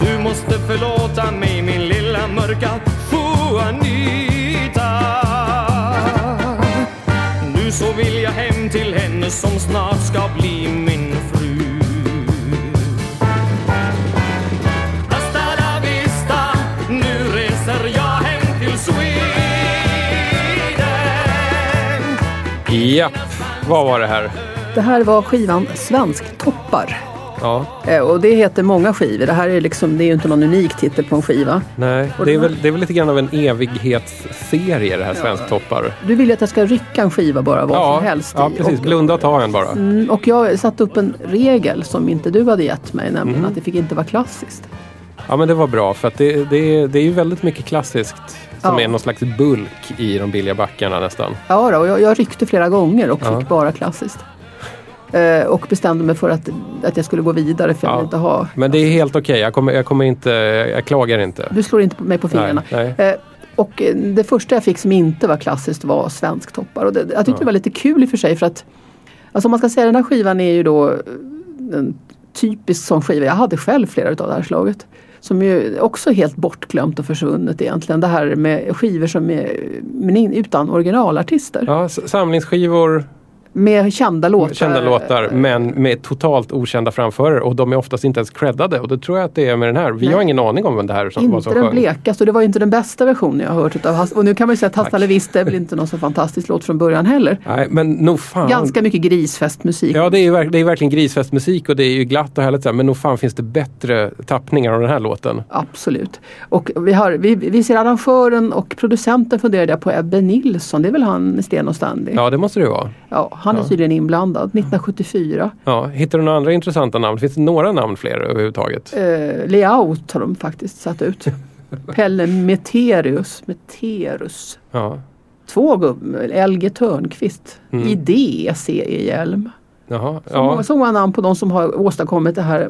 Du måste förlåta mig min lilla mörka Juanita. Nu så vill jag hem till henne som snart Japp, vad var det här? Det här var skivan Svensktoppar. Ja, Eh, Och det heter många skivor. Det här är, liksom, det är ju inte någon unik titel på en skiva. nej. Det är, väl, det är väl lite grann av en evighetsserie det här Svensktoppar. Du vill att jag ska rycka en skiva bara vad Ja, som helst ja, precis. Och, Blunda och ta en bara. Mm, och jag satte upp en regel som inte du hade gett mig, nämligen Mhm. att det fick inte vara klassiskt. Ja men det var bra för att det, det, det är ju väldigt mycket klassiskt som Ja. är någon slags bulk i de billiga backarna nästan. Ja, då, och jag, jag ryckte flera gånger och Ja. fick bara klassiskt. Eh, och bestämde mig för att, att jag skulle gå vidare för jag Ja. vill inte ha... Men det är helt okej, jag, kommer, jag kommer inte, jag klagar inte. Du slår inte mig på fingrarna. Nej, nej. Eh, och eh, det första jag fick som inte var klassiskt var Svensktoppar. Och det, jag tyckte Ja. det var lite kul i och för sig för att Alltså om man ska säga den här skivan är ju då eh, en typisk sån skiva. Jag hade själv flera utav det här slaget. Som ju också är helt bortglömt och försvunnet egentligen. Det här med skivor som är men utan originalartister. Ja, samlingsskivor med kända låtar. kända låtar men med totalt okända framförare och de är oftast inte ens creddade och det tror jag att det är med den här. Vi Nej. har ingen aning om vem det här är som, Inte som den sjöng. blekaste och det var inte den bästa versionen jag har hört utav Hasta. Och nu kan man ju säga att Hasta la Vista är väl inte någon så fantastisk låt från början heller. Nej men nog fan. Ganska mycket grisfestmusik. Ja det är, verk- det är verkligen grisfestmusik och det är ju glatt och härligt men nog fan finns det bättre tappningar av den här låten. Absolut. Och vi, har, vi, vi ser arrangören och producenten funderade jag på Ebbe Nilsson. Det är väl han Sten och Stanley? Ja det måste det vara. Ja, han är Ja. tydligen inblandad. 1974. Ja, hittar du några andra intressanta namn? Finns det några namn fler överhuvudtaget? Eh, layout har de faktiskt satt ut. <laughs> Pelle Meterius. Meterus. Ja. Två gubbar. LG Törnqvist. Mm. Idé C.E. Hjälm. Jaha. Så, många, Ja. så många namn på de som har åstadkommit det här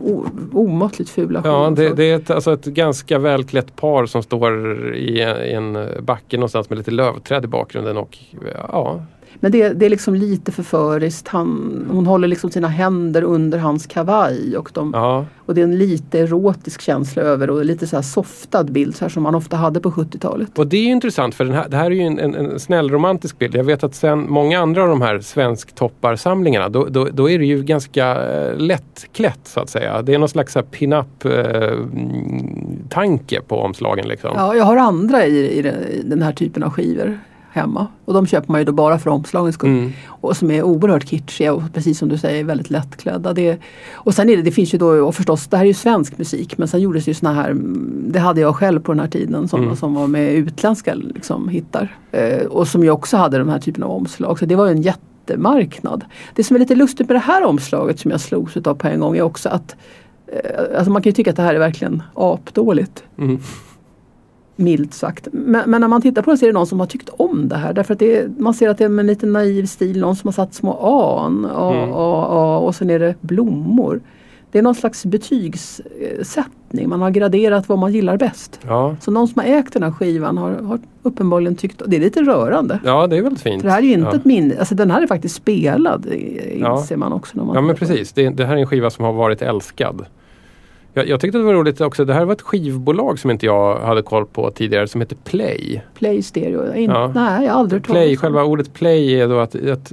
omåttligt fula Ja, det, det är ett, alltså ett ganska välklätt par som står i en, i en backe någonstans med lite lövträd i bakgrunden och ja, Men det, det är liksom lite förföriskt. Han, hon håller liksom sina händer under hans kavaj och, de, ja, och det är en lite erotisk känsla över och lite så här softad bild så här som man ofta hade på 70-talet. Och det är intressant för den här, det här är ju en, en, en snäll romantisk bild. Jag vet att sen många andra av de här svensktopparsamlingarna då, då, då är det ju ganska eh, lättklätt så att säga. Det är någon slags så här pin-up eh, mm, på omslagen liksom. Ja, jag har andra i, i den här typen av skivor hemma. Och de köper man ju då bara för omslagens skull. Mm. Och som är oerhört kitschiga och precis som du säger väldigt lättklädda. Det, och sen är det, det finns ju då, och förstås det här är ju svensk musik men sen gjordes ju såna här, det hade jag själv på den här tiden, sådana Mm. som var med utländska liksom, hittar. Eh, och som ju också hade de här typen av omslag. Så det var ju en jättemarknad. Det som är lite lustigt med det här omslaget som jag slogs utav på en gång är också att eh, Alltså man kan ju tycka att det här är verkligen apdåligt. Mm. Milt sagt. Men, men när man tittar på det så är det någon som har tyckt om det här. Därför att är, man ser att det är en lite naiv stil. Någon som har satt små an och, Mm. och, och, och sen är det blommor. Det är någon slags betygssättning. Man har graderat vad man gillar bäst. Ja. Så någon som har ägt den här skivan har, har uppenbarligen tyckt, det är lite rörande. ja, det är väldigt fint. För det här är ju inte ja. ett minne, alltså den här är faktiskt spelad eh, Ja. inser man också. När man Ja men precis, det, det här är en skiva som har varit älskad. Jag, jag tyckte det var roligt också, det här var ett skivbolag som inte jag hade koll på tidigare som heter Play. Play stereo, in, Ja. nej jag har aldrig hört Play, talas om. själva ordet play är då att, att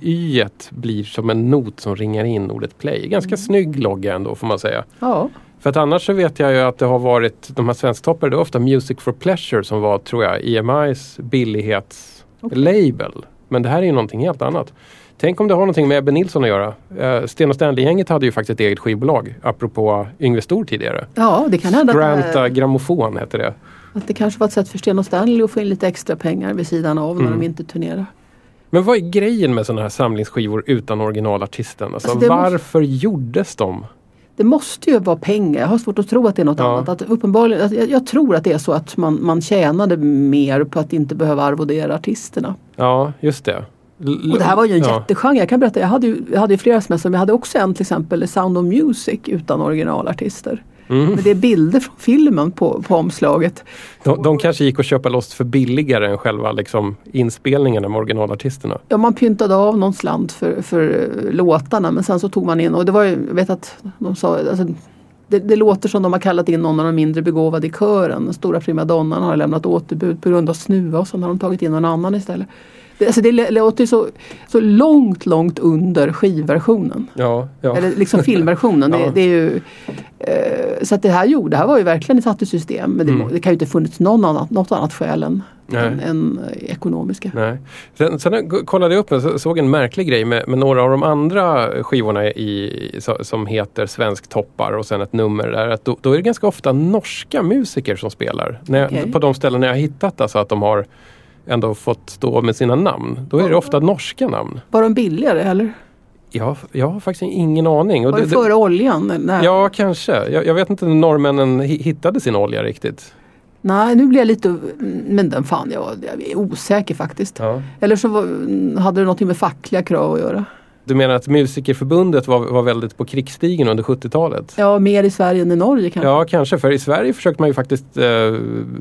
y blir som en not som ringar in ordet play. Ganska Mm. snygg logga ändå får man säga. Ja, För att annars så vet jag ju att det har varit de här svensktoppare, det är ofta Music for Pleasure som var tror jag EMIs billighetslabel. Men det här är ju någonting helt annat. Tänk om det har någonting med Ebbe Nilsson att göra. Uh, Sten och Stanley-gänget hade ju faktiskt ett eget skivbolag apropå Yngve Stor tidigare. ja det kan hända Granta Grammofon hette det. Att det kanske var ett sätt för Sten och Stanley att få in lite extra pengar vid sidan av när Mm. de inte turnerar. Men vad är grejen med sådana här samlingsskivor utan originalartisten? Alltså, Alltså, det måste- varför gjordes de? Det måste ju vara pengar. Jag har svårt att tro att det är något Ja. annat. Att uppenbarligen, att jag, jag tror att det är så att man, man tjänade mer på att inte behöva arvodera artisterna. Ja, just det. Och det här var ju en ja. jättegenre. Jag kan berätta, jag hade ju, jag hade ju flera semestrar men jag hade också en till exempel Sound of Music utan originalartister. Mm. Men det är bilder från filmen på, på omslaget. De, de kanske gick att köpa loss för billigare än själva liksom, inspelningarna med originalartisterna. Ja, man pyntade av någon slant för, för eh, låtarna men sen så tog man in och det var ju, jag vet att de sa, alltså, det, det låter som de har kallat in någon av de mindre begåvade i kören. Den stora primadonnan har lämnat återbud på grund av snuva och så har de tagit in någon annan istället. Det, alltså det låter så, så långt, långt under skivversionen. Ja, ja. Eller liksom filmversionen. <laughs> Ja. det, det är ju, eh, så att det här, jo, det här var ju verkligen ett satt i system. Men det, Mm. det kan ju inte funnits någon annat, något annat skäl än, än, än eh, ekonomiska. Nej. Sen, sen kollade jag upp och så- såg en märklig grej med, med några av de andra skivorna i, som heter Svensk toppar och sen ett nummer där. Att då, då är det ganska ofta norska musiker som spelar. När Okej. På de ställen jag har hittat alltså att de har ändå fått stå med sina namn. Då är det ofta norska namn. Var de billigare eller? Jag, jag har faktiskt ingen aning. Var det, det- före oljan? Nej. Ja, kanske. Jag, jag vet inte när norrmännen hi- hittade sin olja riktigt. Nej, nu blir jag lite, men den fan jag, jag är osäker faktiskt. Ja. Eller så var, hade det något med fackliga krav att göra. Du menar att Musikerförbundet var, var väldigt på krigsstigen under 70-talet? Ja, mer i Sverige än i Norge kanske. Ja, kanske. För i Sverige försökte man ju faktiskt eh,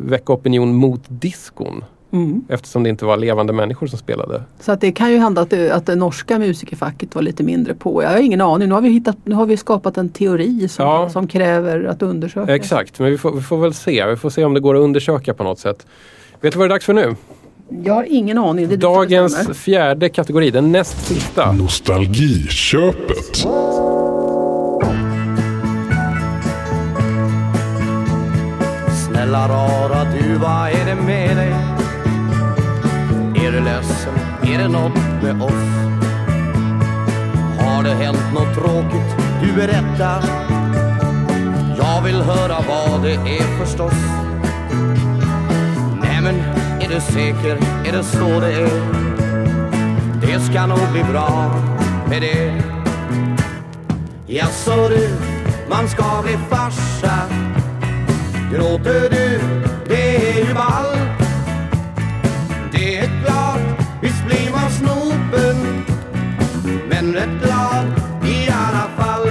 väcka opinion mot diskon. Mm. Eftersom det inte var levande människor som spelade. Så att det kan ju hända att det, att det norska musikerfacket var lite mindre på. Jag har ingen aning. Nu har vi, hittat, nu har vi skapat en teori som, Ja. som kräver att undersöka. Exakt, men vi får, vi får väl se. Vi får se om det går att undersöka på något sätt. Vet du vad det är dags för nu? Jag har ingen aning. Det är Dagens fjärde kategori, den näst sista. Nostalgiköpet. Snälla rara du, vad är det med dig? Är du ledsen? Är det något med oss? Har det hänt något tråkigt? Du berättar. Jag vill höra vad det är förstås. Nej men, är du säker? Är det så det är? Det ska nog bli bra med det. Jaså du, man ska bli farsa Gråter du, det är ju ball Men rätt glad i alla fall.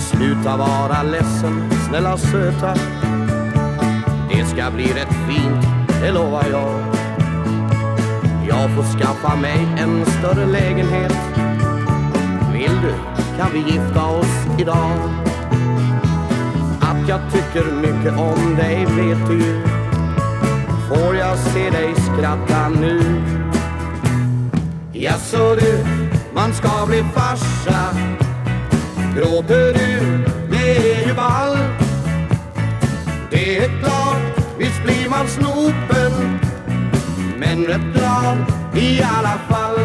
Sluta vara ledsen, snälla söta. Det ska bli rätt fint, det lovar jag. Jag får skaffa mig en större lägenhet. Vill du kan vi gifta oss idag. Att jag tycker mycket om dig vet du ju. Får jag se dig skratta nu. Jaså du, man ska bli farsa. Gråter du, det är ju ball. Det är klart, visst blir man snopen. Men rätt glad i alla fall.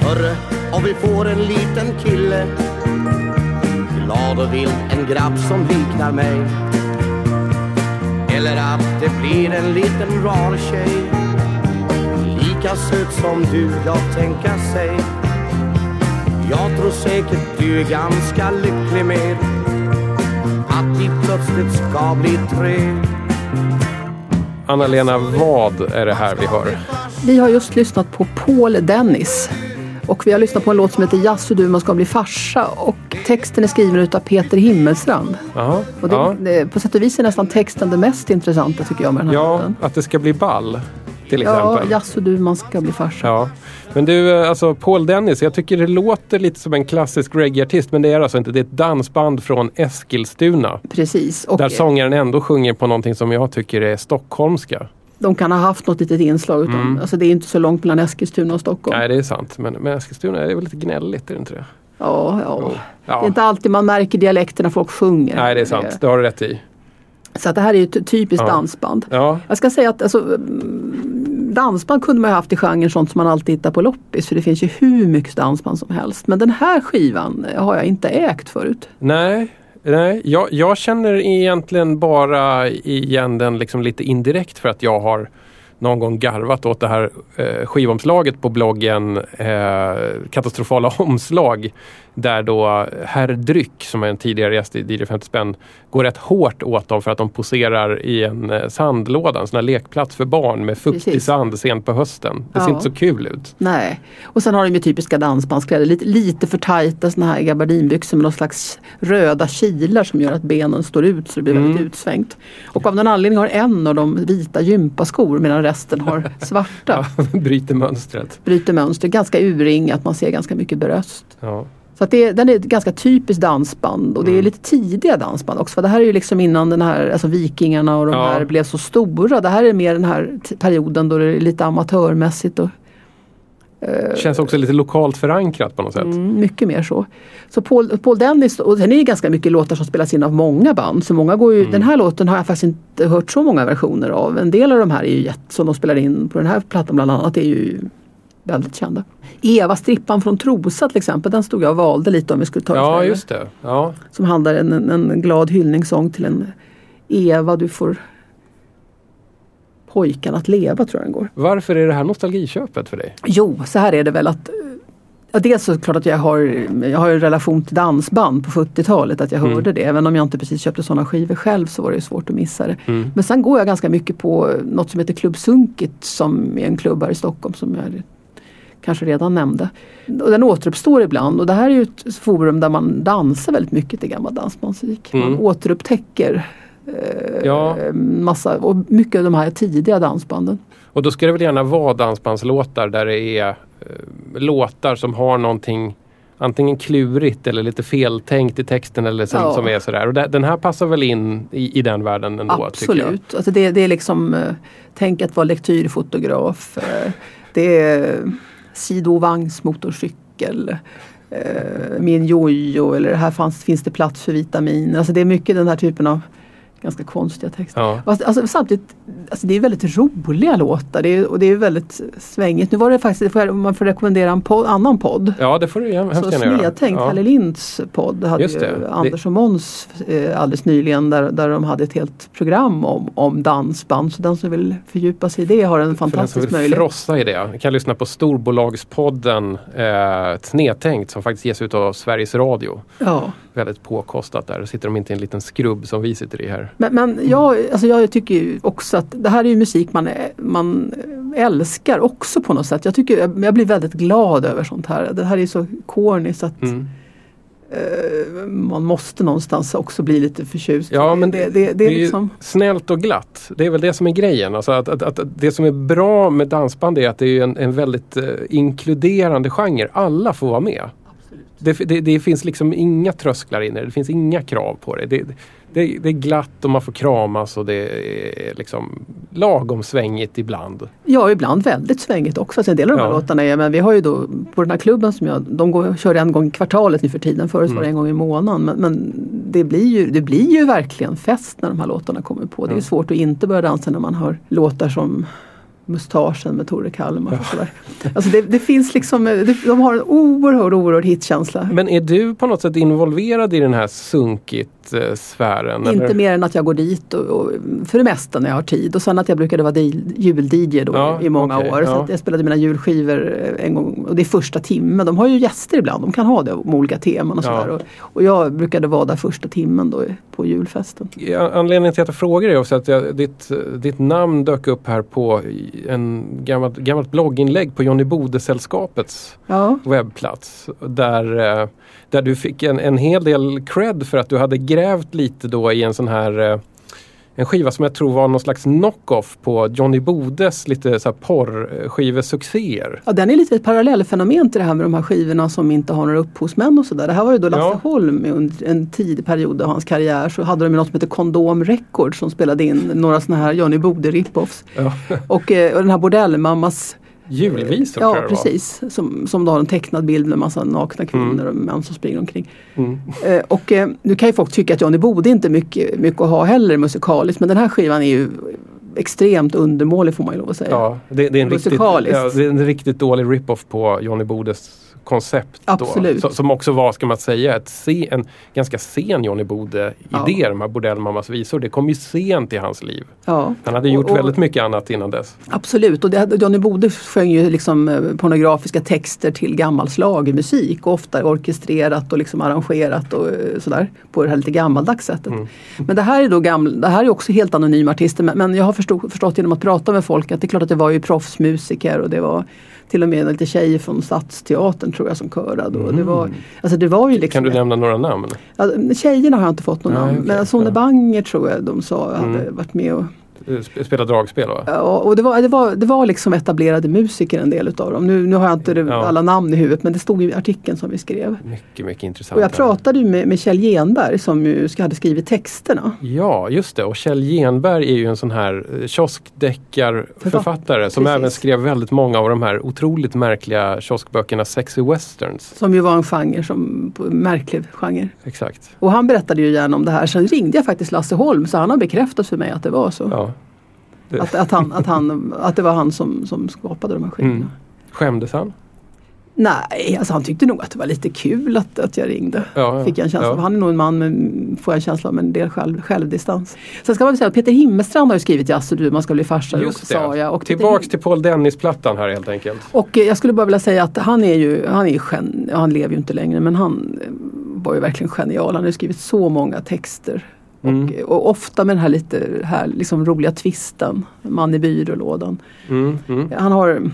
Hörre, om vi får en liten kille. Glad och vild, en grabb som liknar mig Eller att det blir en liten rar tjej Lika söt som du, jag tänka sig Jag tror säkert du är ganska lycklig med Att vi plötsligt ska bli tre Anna-Lena, vad är det här vi hör? Vi har just lyssnat på Paul Dennis. Och vi har lyssnat på en låt som heter Jaså du, man ska bli farsa. Och texten är skriven utav Peter Himmelstrand. Jaha, Och det, ja. det, på sätt och vis är nästan texten det mest intressanta tycker jag med den här ja, låten. att det ska bli ball. Till Ja, exempel. jaså du, man ska bli farsa. Ja. Men du, eh, alltså Paul Dennis, jag tycker det låter lite som en klassisk reggae-artist men det är alltså inte. Det är ett dansband från Eskilstuna. Precis. Och Där sångaren ändå sjunger på någonting som jag tycker är stockholmska. de kan ha haft något litet inslag. Utan, Mm. alltså det är inte så långt mellan Eskilstuna och Stockholm. Nej, det är sant. Men, men Eskilstuna är väl lite gnälligt, är det inte det? Ja, ja. Jo. Det Ja. är inte alltid man märker dialekten när folk sjunger. Nej, det är sant. Det har du rätt i. Så att det här är ju ett typiskt Ja. dansband. Ja, Jag ska säga att alltså, mm, dansband kunde man ju haft i genren sånt som man alltid hittar på loppis. För det finns ju hur mycket dansband som helst. Men den här skivan har jag inte ägt förut. nej. Nej, jag, jag känner egentligen bara igen den liksom lite indirekt för att jag har någon gång garvat åt det här eh, skivomslaget på bloggen eh, Katastrofala <laughs> omslag. Där då Herr Dryck, som är en tidigare gäst i DJ 50 spänn, går rätt hårt åt dem för att de poserar i en eh, sandlåda, en sån här lekplats för barn med fuktig Precis. sand sent på hösten. Det ser Ja. inte så kul ut. Nej. Och sen har de ju typiska dansbandskläder. Lite, lite för tajta såna här gabardinbyxor med någon slags röda kilar som gör att benen står ut så det blir Mm. väldigt utsvängt. Och av någon anledning har en av dem vita gympaskor medan resten har <laughs> svarta. Bryter mönstret. Bryter mönster, ganska urringat, man ser ganska mycket bröst. Ja. Så att det, den är ett ganska typiskt dansband och det är Mm. lite tidiga dansband också. För det här är ju liksom innan den här, alltså Vikingarna och de Ja. här blev så stora. Det här är mer den här perioden då det är lite amatörmässigt och Känns också lite lokalt förankrat på något sätt. mm, mycket mer så. Så Paul, Paul Dennis, och sen är det ganska mycket låtar som spelas in av många band. Så många går ju, Mm. Den här låten har jag faktiskt inte hört så många versioner av. En del av de här är ju jätte, som de spelar in på den här plattan bland annat är ju väldigt kända. Eva strippan från Trosa till exempel, den stod jag och valde lite om vi skulle ta Ja, just det. Ja. Som handlar om en, en glad hyllningssång till en Eva, du får pojken att leva tror jag den går. Varför är det här nostalgiköpet för dig? Jo, så här är det väl att Ja, dels så är det klart att jag har, jag har en relation till dansband på 70-talet, att jag Mm. hörde det. Även om jag inte precis köpte sådana skivor själv så var det ju svårt att missa det. Mm. Men sen går jag ganska mycket på något som heter Klubb Sunkit som är en klubb här i Stockholm som jag kanske redan nämnde. Och den återuppstår ibland och det här är ju ett forum där man dansar väldigt mycket till gammal dansbandsmusik. Man Mm. återupptäcker eh, Ja. massa, och mycket av de här tidiga dansbanden. Och då ska det väl gärna vara dansbandslåtar där det är eh, låtar som har någonting antingen klurigt eller lite feltänkt i texten eller som, Ja. som är sådär. Och den här passar väl in i, i den världen ändå. Absolut. Alltså det, det är liksom eh, Tänk att vara lektyrfotograf. eh, Det är sidovagnsmotorcykel. eh, Min jojo eller här fanns, finns det plats för vitaminer. Alltså det är mycket den här typen av ganska konstiga texter. Ja. Alltså, samtidigt, alltså det är väldigt roliga låtar det är, och det är väldigt svängigt. Nu var det faktiskt, får jag- man får rekommendera en podd, annan podd. ja, det får du hemskt Så gärna göra. Snedtänkt, Ja. Kalle Linds podd hade Just det. ju Det- Anders och Måns eh, alldeles nyligen där, där de hade ett helt program om, om dansband. Så den som vill fördjupa sig i det har en För den som fantastisk vill möjlighet. frossa i det kan lyssna på Storbolagspodden eh, Snedtänkt som faktiskt ges ut av Sveriges Radio. Ja. Väldigt påkostat där. Sitter de inte i en liten skrubb som vi sitter i här. Men, men jag, alltså jag tycker ju också att det här är musik man, är- man älskar också på något sätt. Jag, tycker, jag, jag blir väldigt glad över sånt här. Det här är så corny så att Mm. eh, man måste någonstans också bli lite förtjust. Ja, men det, det, det, är ju liksom... snällt och glatt. Det är väl det som är grejen. Alltså att, att, att det som är bra med dansband är att det är en, en väldigt eh, inkluderande genre. Alla får vara med. Det, det, det finns liksom inga trösklar in i det. Det finns inga krav på det. Det, det, det är glatt och man får kramas och det är liksom lagom svängigt ibland. Ja, ibland väldigt svängigt också. Alltså en del av de här Ja. låtarna är, men vi har ju då på den här klubben som jag, de går, kör en gång i kvartalet nu för tiden. Förut Mm. var det en gång i månaden. Men, men det, blir ju, det blir ju verkligen fest när de här låtarna kommer på. Det är Ja. svårt att inte börja dansa när man hör låtar som Mustaschen med Tore Kalmar. Och sådär. Alltså det, det finns liksom, det, de har en oerhörd, oerhörd hitkänsla. Men är du på något sätt involverad i den här sunkigt-sfären? Inte mer än att jag går dit och, och, för det mesta när jag har tid. Och sen att jag brukade vara jul-DJ då Ja, i många okej, år. Så ja. att jag spelade mina julskivor eh, en gång och det är första timmen. De har ju gäster ibland, de kan ha det om olika teman och Ja. sådär. Och, och jag brukade vara där första timmen då på julfesten. Anledningen till att jag frågar är också att jag, ditt, ditt namn dök upp här på en gammalt, gammalt blogginlägg på Johnny Bode-sällskapets webbplats. Där, eh, där du fick en, en hel del cred för att du hade grävt lite då i en sån här eh, en skiva som jag tror var någon slags knock-off på Johnny Bodes lite så här porrskivesuccéer. ja den är lite ett parallellfenomen till det här med de här skivorna som inte har några upphovsmän och sådär. Det här var ju då Lasse Ja. Holm under en tidig period av hans karriär. Så hade de något som heter Kondom Records som spelade in några sådana här Johnny Bode rip-offs. Ja. Och, eh, och den här Bordellmammas Julvisor Ja precis, som, som då har en tecknad bild med massa nakna kvinnor och män som springer omkring. Mm. Eh, och eh, nu kan ju folk tycka att Johnny Bode inte mycket, mycket att ha heller musikaliskt men den här skivan är ju extremt undermålig får man ju lov att säga. Ja, det, det, är en riktigt, ja, det är en riktigt dålig rip-off på Johnny Bodes koncept. Absolut. Då, som också var, ska man säga, ett se, en ganska sen Johnny Bode-idé, Ja. de här Bordellmammas visor. Det kom ju sent i hans liv. Ja. Han hade gjort Och- och- väldigt mycket annat innan dess. Absolut, och det, Johnny Bode sjöng ju liksom eh, pornografiska texter till gammal schlagermusik och ofta orkestrerat och liksom arrangerat och eh, sådär på det här lite gammaldags sättet. Mm. Men det här är då gammal, det här är också helt anonyma artister men, men jag har förstå, förstått genom att prata med folk att det är klart att det var ju proffsmusiker och det var till och med lite tjejer från Stadsteatern tror jag som körade. Och det, var, alltså det var ju liksom Mm. Kan du nämna några namn? Tjejerna har jag inte fått Nej, namn. okej, Men Sone ja. Banger tror jag de sa hade Mm. varit med och Spela dragspel va? Ja, och det var, det, var, det var liksom etablerade musiker en del utav dem. Nu, nu har jag inte Ja. alla namn i huvudet men det stod i artikeln som vi skrev. Mycket, mycket intressant. Och jag pratade ju med, med Kjell Genberg som ju hade skrivit texterna. Ja, just det. Och Kjell Genberg är ju en sån här eh, kioskdeckarförfattare som Precis. även skrev väldigt många av de här otroligt märkliga kioskböckerna Sexy Westerns. Som ju var en genre, som, märklig genre. Exakt. Och han berättade ju gärna om det här. Sen ringde jag faktiskt Lasse Holm så han har bekräftat för mig att det var så. Ja. Det, Att, att, han, att, han, att det var han som, som skapade de här skivorna. Mm. Skämdes han? Nej, alltså han tyckte nog att det var lite kul att, att jag ringde. Ja, ja. Fick jag en känsla Ja. av. Han är nog en man med, får jag en känsla av, en del själv, självdistans. Sen ska man väl säga att Peter Himmelstrand har ju skrivit och du, man ska bli farsa Just sa jag. det. Och, Peter Tillbaks Him- till Paul Dennis-plattan här helt enkelt. och eh, jag skulle bara vilja säga att han är ju, han är ju gen, han lever ju inte längre men han eh, var ju verkligen genial. Han har skrivit så många texter. Mm. Och, och ofta med den här lite här, liksom roliga twisten, man i byrålådan. Mm, mm. Han har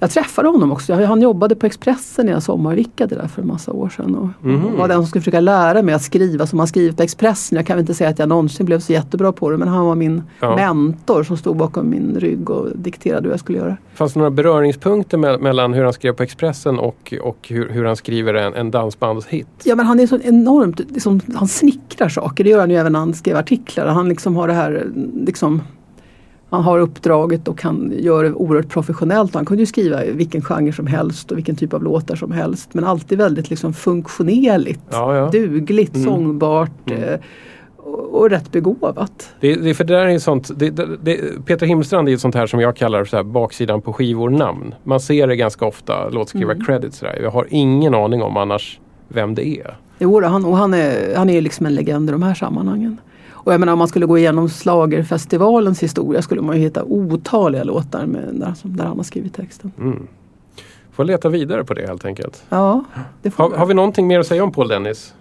Jag träffade honom också. Han jobbade på Expressen när jag sommarvickade där för en massa år sedan. Och Mhm. var den som skulle försöka lära mig att skriva som man skriver på Expressen. Jag kan inte säga att jag någonsin blev så jättebra på det men han var min Ja. mentor som stod bakom min rygg och dikterade hur jag skulle göra. Fanns det några beröringspunkter me- mellan hur han skrev på Expressen och, och hur, hur han skriver en, en dansbandshit? Ja men han är så enormt, liksom, han snickrar saker. Det gör han ju även när han skrev artiklar. Han liksom har det här, liksom, han har uppdraget och han gör det oerhört professionellt. Han kunde ju skriva vilken genre som helst och vilken typ av låtar som helst. Men alltid väldigt liksom funktionerligt, Ja, ja. dugligt, Mm. sångbart Mm. eh, och, och rätt begåvat. Det, det, för det där är ju sånt, det, det, det, Peter Himstrand är ju sånt här som jag kallar så här baksidan på skivor-namn. Man ser det ganska ofta, låtskrivar-credits. där. Jag har ingen aning om annars vem det är. Jo, han, och han är, han är liksom en legend i de här sammanhangen. Och jag menar om man skulle gå igenom Schlagerfestivalens historia skulle man ju hitta otaliga låtar med, där, där han har skrivit texten. Mm. Får leta vidare på det helt enkelt. Ja, det får Har, vi. har vi någonting mer att säga om Paul Dennis?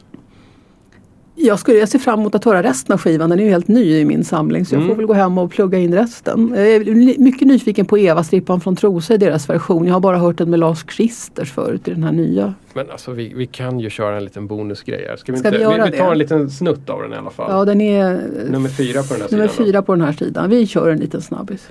Jag, skulle, jag ser fram emot att höra resten av skivan. Den är ju helt ny i min samling så jag Mm. får väl gå hem och plugga in resten. Jag är mycket nyfiken på Eva-strippan från Trosa i deras version. Jag har bara hört den med Lars Kristers förut i den här nya. Men alltså vi, vi kan ju köra en liten bonusgrej här. Ska vi, Ska inte, vi göra vi, vi tar det? en liten snutt av den i alla fall. Ja, den är Nummer fyra på den här nummer sidan. då. fyra på den här sidan. Vi kör en liten snabbis.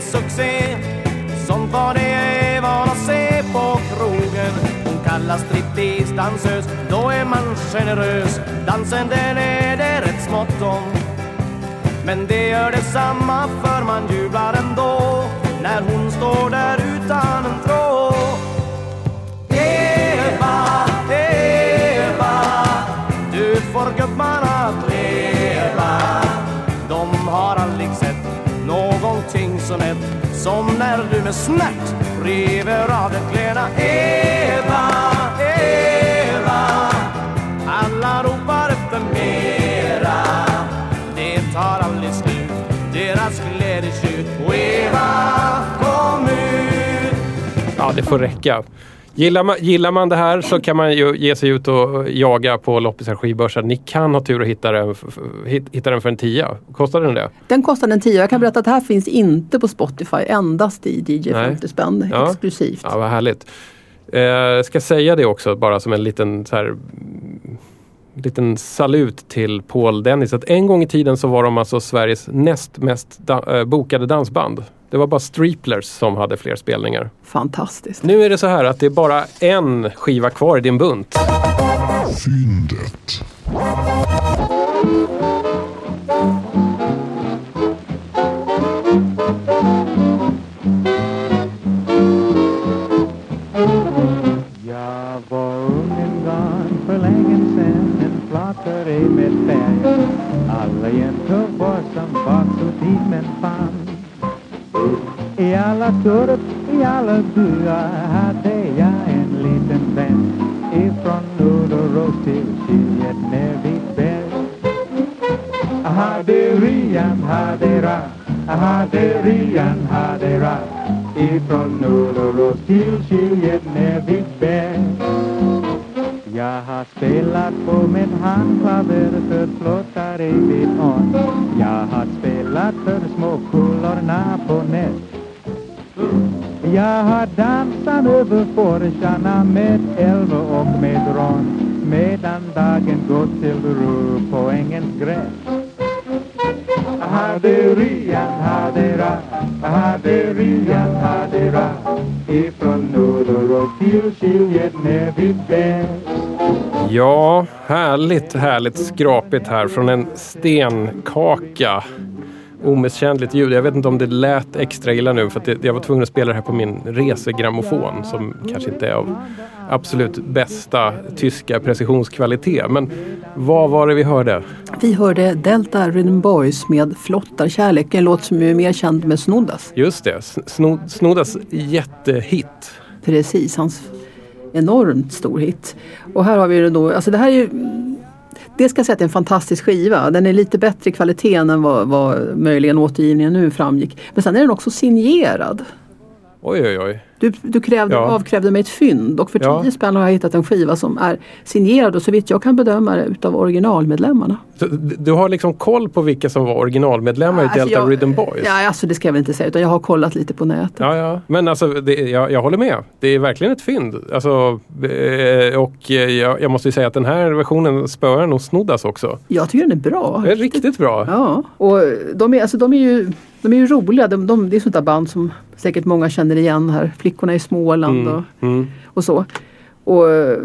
Succé. Sånt var det jag är van att se på krogen. Hon kallas striptease-dansös, då är man generös. Dansen den är det rätt smått om. Men det gör detsamma för man jublar ändå när hon står där utan en som när du med smärt river av den kläderna. Eva, Eva, alla ropar efter mera. Det tar aldrig slut, deras glädjetjut. Och Eva, kom ut Ja, det får räcka. Gillar man, gillar man det här så kan man ju ge sig ut och jaga på loppisar skivbörsar. Ni kan ha tur att hitta den, hitta den för en tia. Kostar den det? Den kostar en 10. Jag kan berätta att det här finns inte på Spotify. Endast i DJ Nej. 50 spänn. Ja. Exklusivt. Ja, vad härligt. Eh, Jag ska säga det också bara som en liten så här, liten salut till Paul Dennis. Att en gång i tiden så var de alltså Sveriges näst mest da- eh, bokade dansband. Det var bara Streeplers som hade fler spelningar. Fantastiskt. Nu är det så här att det är bara en skiva kvar i din bunt. Fyndet. Alla en var som och tid men fan I alla torp, i alla byar hade jag en liten vän. Ifrån Nordorås till Kiljet ner vid berg Haderian hadera, haderian hadera. Ifrån Nordorås till Kiljet ner vid berg jag har spelat på mitt handklaver för flottare vid ån Jag har spelat för små kulorna på nät jag har dansat över forsarna med älv och med ron medan dagen gått till ro på ängens gräs. Haderian hadera, haderian hadera. If another ra ifrån Nordorås till Kiljet ner. Ja, härligt, härligt skrapigt här från en stenkaka. Omisskännligt ljud. Jag vet inte om det lät extra illa nu för det, jag var tvungen att spela det här på min resegrammofon som kanske inte är av absolut bästa tyska precisionskvalitet. Men vad var det vi hörde? Vi hörde Delta Rhythm Boys med Flottarkärlek. En låt som är mer känd med Snoddas. Just det, Sno- Snoddas jättehit. Precis, hans enormt stor hit. Och här har vi det då, alltså det här är ju det ska jag säga att det är en fantastisk skiva. Den är lite bättre i kvaliteten än vad, vad möjligen återgivningen nu framgick. Men sen är den också signerad. Oj, oj, oj. Du, du krävde, Ja. avkrävde mig ett fynd och för 10 Ja. spänn har jag hittat en skiva som är signerad och så vitt jag kan bedöma det utav originalmedlemmarna. Så Du har liksom koll på vilka som var originalmedlemmar i Alltså, Delta jag- Rhythm Boys? Ja, alltså det ska jag väl inte säga utan jag har kollat lite på nätet. Ja, ja. Men alltså, det, jag, jag håller med. Det är verkligen ett fynd. Alltså, eh, och eh, jag, jag måste ju säga att den här versionen spöar nog Snoddas också. Jag tycker den är bra. Det är riktigt bra. Ja, och de är, alltså, de är, ju, de är ju roliga. De, de, det är sånt där band som säkert många känner igen här. Flickorna i Småland och, Mm. och så. Och eh,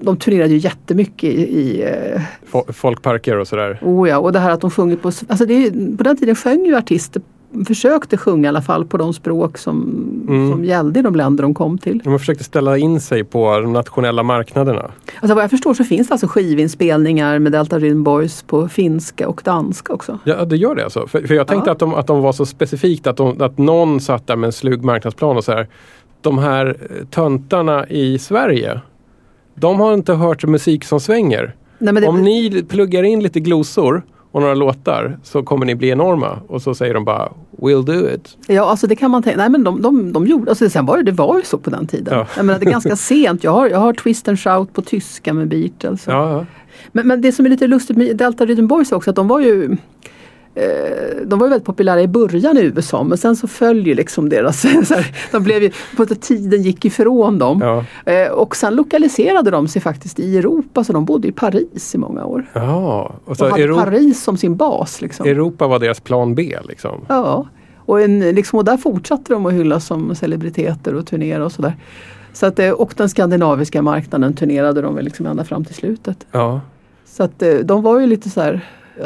de turnerade ju jättemycket i, i eh, Fo- Folkparker och sådär. oh ja, och det här att de sjunger på, alltså det är, på den tiden sjöng ju artister, försökte sjunga i alla fall på de språk som, Mm. som gällde i de länder de kom till. De försökte ställa in sig på de nationella marknaderna. Alltså vad jag förstår så finns det alltså skivinspelningar med Delta Rhythm Boys på finska och danska också. Ja, det gör det alltså. För, för jag tänkte Ja. att, de, att de var så specifikt att, de, att någon satt där med en slug marknadsplan och så här. De här eh, töntarna i Sverige, de har inte hört musik som svänger. Nej, det, Om ni pluggar in lite glosor och några låtar så kommer ni bli enorma. Och så säger de bara We'll do it. Ja, alltså det kan man tänka. Nej men de, de, de gjorde, alltså sen var det, det var ju så på den tiden. Ja. Jag menar, det är ganska <laughs> sent. Jag har, jag har Twist and Shout på tyska med Beatles. Ja, ja. Men, men det som är lite lustigt med Delta Rhythm Boys också att de var ju de var ju väldigt populära i början i USA men sen så följer liksom deras, <laughs> så här, de blev ju, på att tiden gick ifrån dem. ja. Eh, och sen lokaliserade de sig faktiskt i Europa så de bodde i Paris i många år. ja. Och så hade Europa, Paris som sin bas. Liksom. Europa var deras plan B liksom. Ja, och, en, liksom, och där fortsatte de att hyllas som celebriteter och turnera och sådär. Så att, eh, och den skandinaviska marknaden turnerade de väl liksom ända fram till slutet. Ja. Så att eh, de var ju lite så här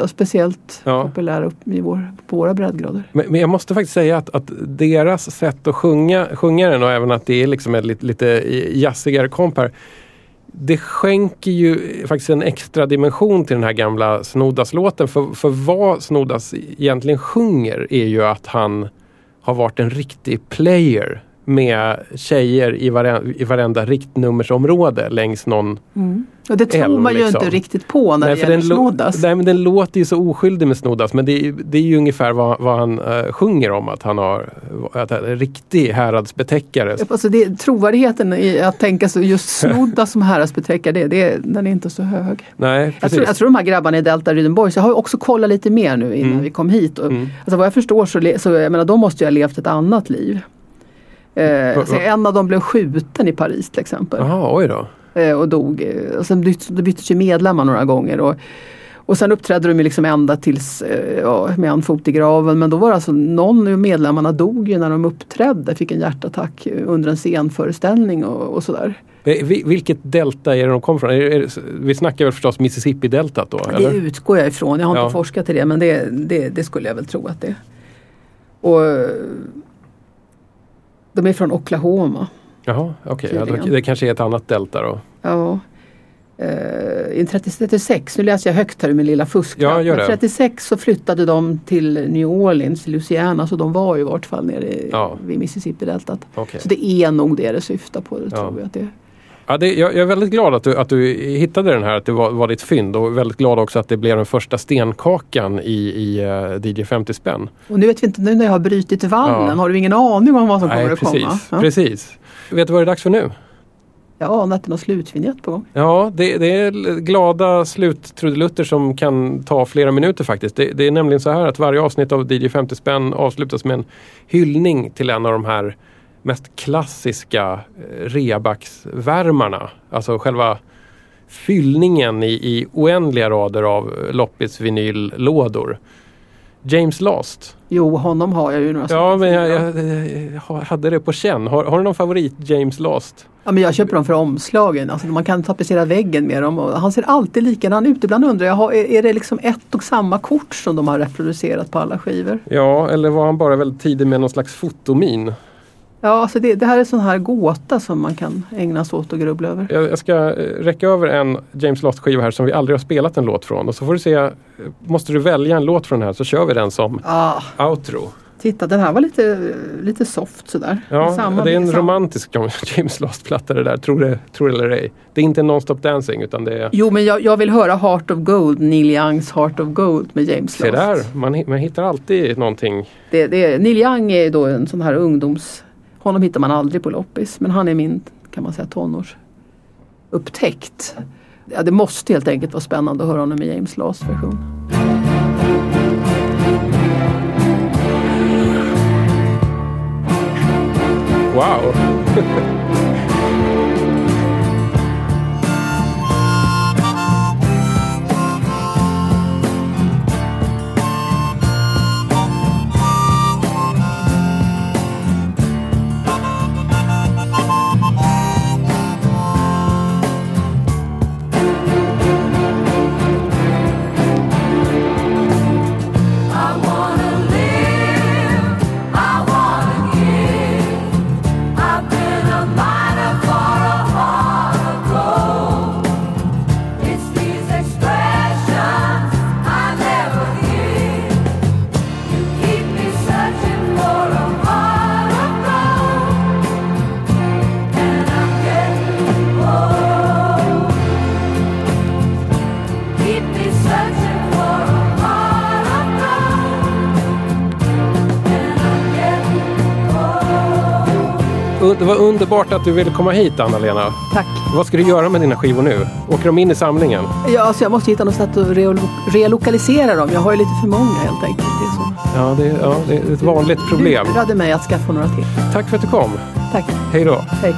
speciellt Ja. populära upp i vår, på våra breddgrader. Men, men jag måste faktiskt säga att, att deras sätt att sjunga, sjunga den och även att det är liksom ett lite, lite jazzigare komp här. Det skänker ju faktiskt en extra dimension till den här gamla Snoddas-låten. För, för vad Snoddas egentligen sjunger är ju att han har varit en riktig player med tjejer i, vare, i varenda riktnummersområde längs någon Och det tror Älm, man ju liksom. inte riktigt på när det för gäller Snoddas. nej, men den låter ju så oskyldig med Snoddas men det det är ju ungefär vad, vad han eh, sjunger om att han har att en riktig häradsbetäckare. Alltså det, trovärdigheten i att tänka sig just Snoddas som häradsbetäckare, det, det, den är inte så hög. Nej, Jag tror, jag tror de här grabbarna i Delta Rhythm Boys, jag har också kollat lite mer nu innan Mm. vi kom hit. Och, Mm. alltså vad jag förstår så, så jag menar, de måste ju ha levt ett annat liv. Eh, Va- så va- en av dem blev skjuten i Paris till exempel. Jaha, oj då. Eh, och dog. Eh, Och sen byts, det byttes ju medlemmar några gånger. Och, och sen uppträdde de liksom ända tills eh, ja, med en fot i graven. Men då var det alltså någon av medlemmarna dog ju när de uppträdde. Fick en hjärtattack under en scenföreställning och, och sådär. Vi- Vilket delta är det de kommer från? Är, är, vi snackar väl förstås Mississippi-deltat då? Det Eller? utgår jag ifrån. Jag har Ja. inte forskat i det men det, det, det skulle jag väl tro att det är. Och, de är från Oklahoma. Jaha, okej. Ja, då- Tydligen. det kanske är ett annat delta då. Ja. Uh, I 36, nu läser jag högt här min lilla fusklapp. Ja, gör Men det. 36 så flyttade de till New Orleans, Louisiana, så de var ju i vart fall nere Ja. vid Mississippi-deltat. Okej. Så det är nog det det syftar på. Det Ja. tror jag att det är. Ja, det, jag, jag är väldigt glad att du, att du hittade den här, att det var, var ditt fynd och väldigt glad också att det blev den första stenkakan i, i uh, DJ 50 spänn. Och nu vet vi inte, nu när jag har brutit vallen, Ja. har du ingen aning om vad som kommer Nej, att precis. komma? Ja. precis. Vet du vad det är dags för nu? Jag anar att det är någon slutvinjett på gång. Ja, det, det är glada sluttrudelutter som kan ta flera minuter faktiskt. Det, det är nämligen så här att varje avsnitt av DJ 50 spänn avslutas med en hyllning till en av de här mest klassiska eh, reabacksvärmarna. Alltså själva fyllningen i, i oändliga rader av Loppis vinyllådor. James Last. Jo, honom har jag ju några Ja, men jag, jag, jag hade det på känn. Har, har du någon favorit James Last? ja, men jag köper dem för omslagen. Alltså, man kan tapetsera väggen med dem. Och han ser alltid likadan ut. Ibland undrar jag, är det liksom ett och samma kort som de har reproducerat på alla skivor? Ja, eller var han bara väldigt tidig med någon slags fotomin? Ja, alltså det, det här är sån här gåta som man kan ägna sig åt och grubbla över. Jag, jag ska eh, räcka över en James Last-skiva här som vi aldrig har spelat en låt från. Och så får du se, eh, måste du välja en låt från den här så kör vi den som Ah, outro. titta, den här var lite, lite soft sådär. Ja, Samma- det är en samma- romantisk <laughs> James Last-platta det där, tror det, tror det eller ej. Det är inte Non-Stop Dancing utan det är Jo, men jag, jag vill höra Heart of Gold, Neil Youngs Heart of Gold med James Se Last. där, man, man hittar alltid någonting. Det, det, Neil Young är då en sån här ungdoms... Honom hittar man aldrig på loppis men han är min kan man säga tonårsupptäckt. Ja, det måste helt enkelt vara spännande att höra honom i James Laws version. Wow! <laughs> Det var underbart att du ville komma hit Anna-Lena. Tack! Vad ska du göra med dina skivor nu? Åker de in i samlingen? Ja, alltså jag måste hitta något sätt att relokalisera dem. Jag har ju lite för många helt enkelt. Det är så. Ja, det, ja, det är ett vanligt problem. lurade mig att skaffa några till. Tack för att du kom. Tack! Hej då. Hej!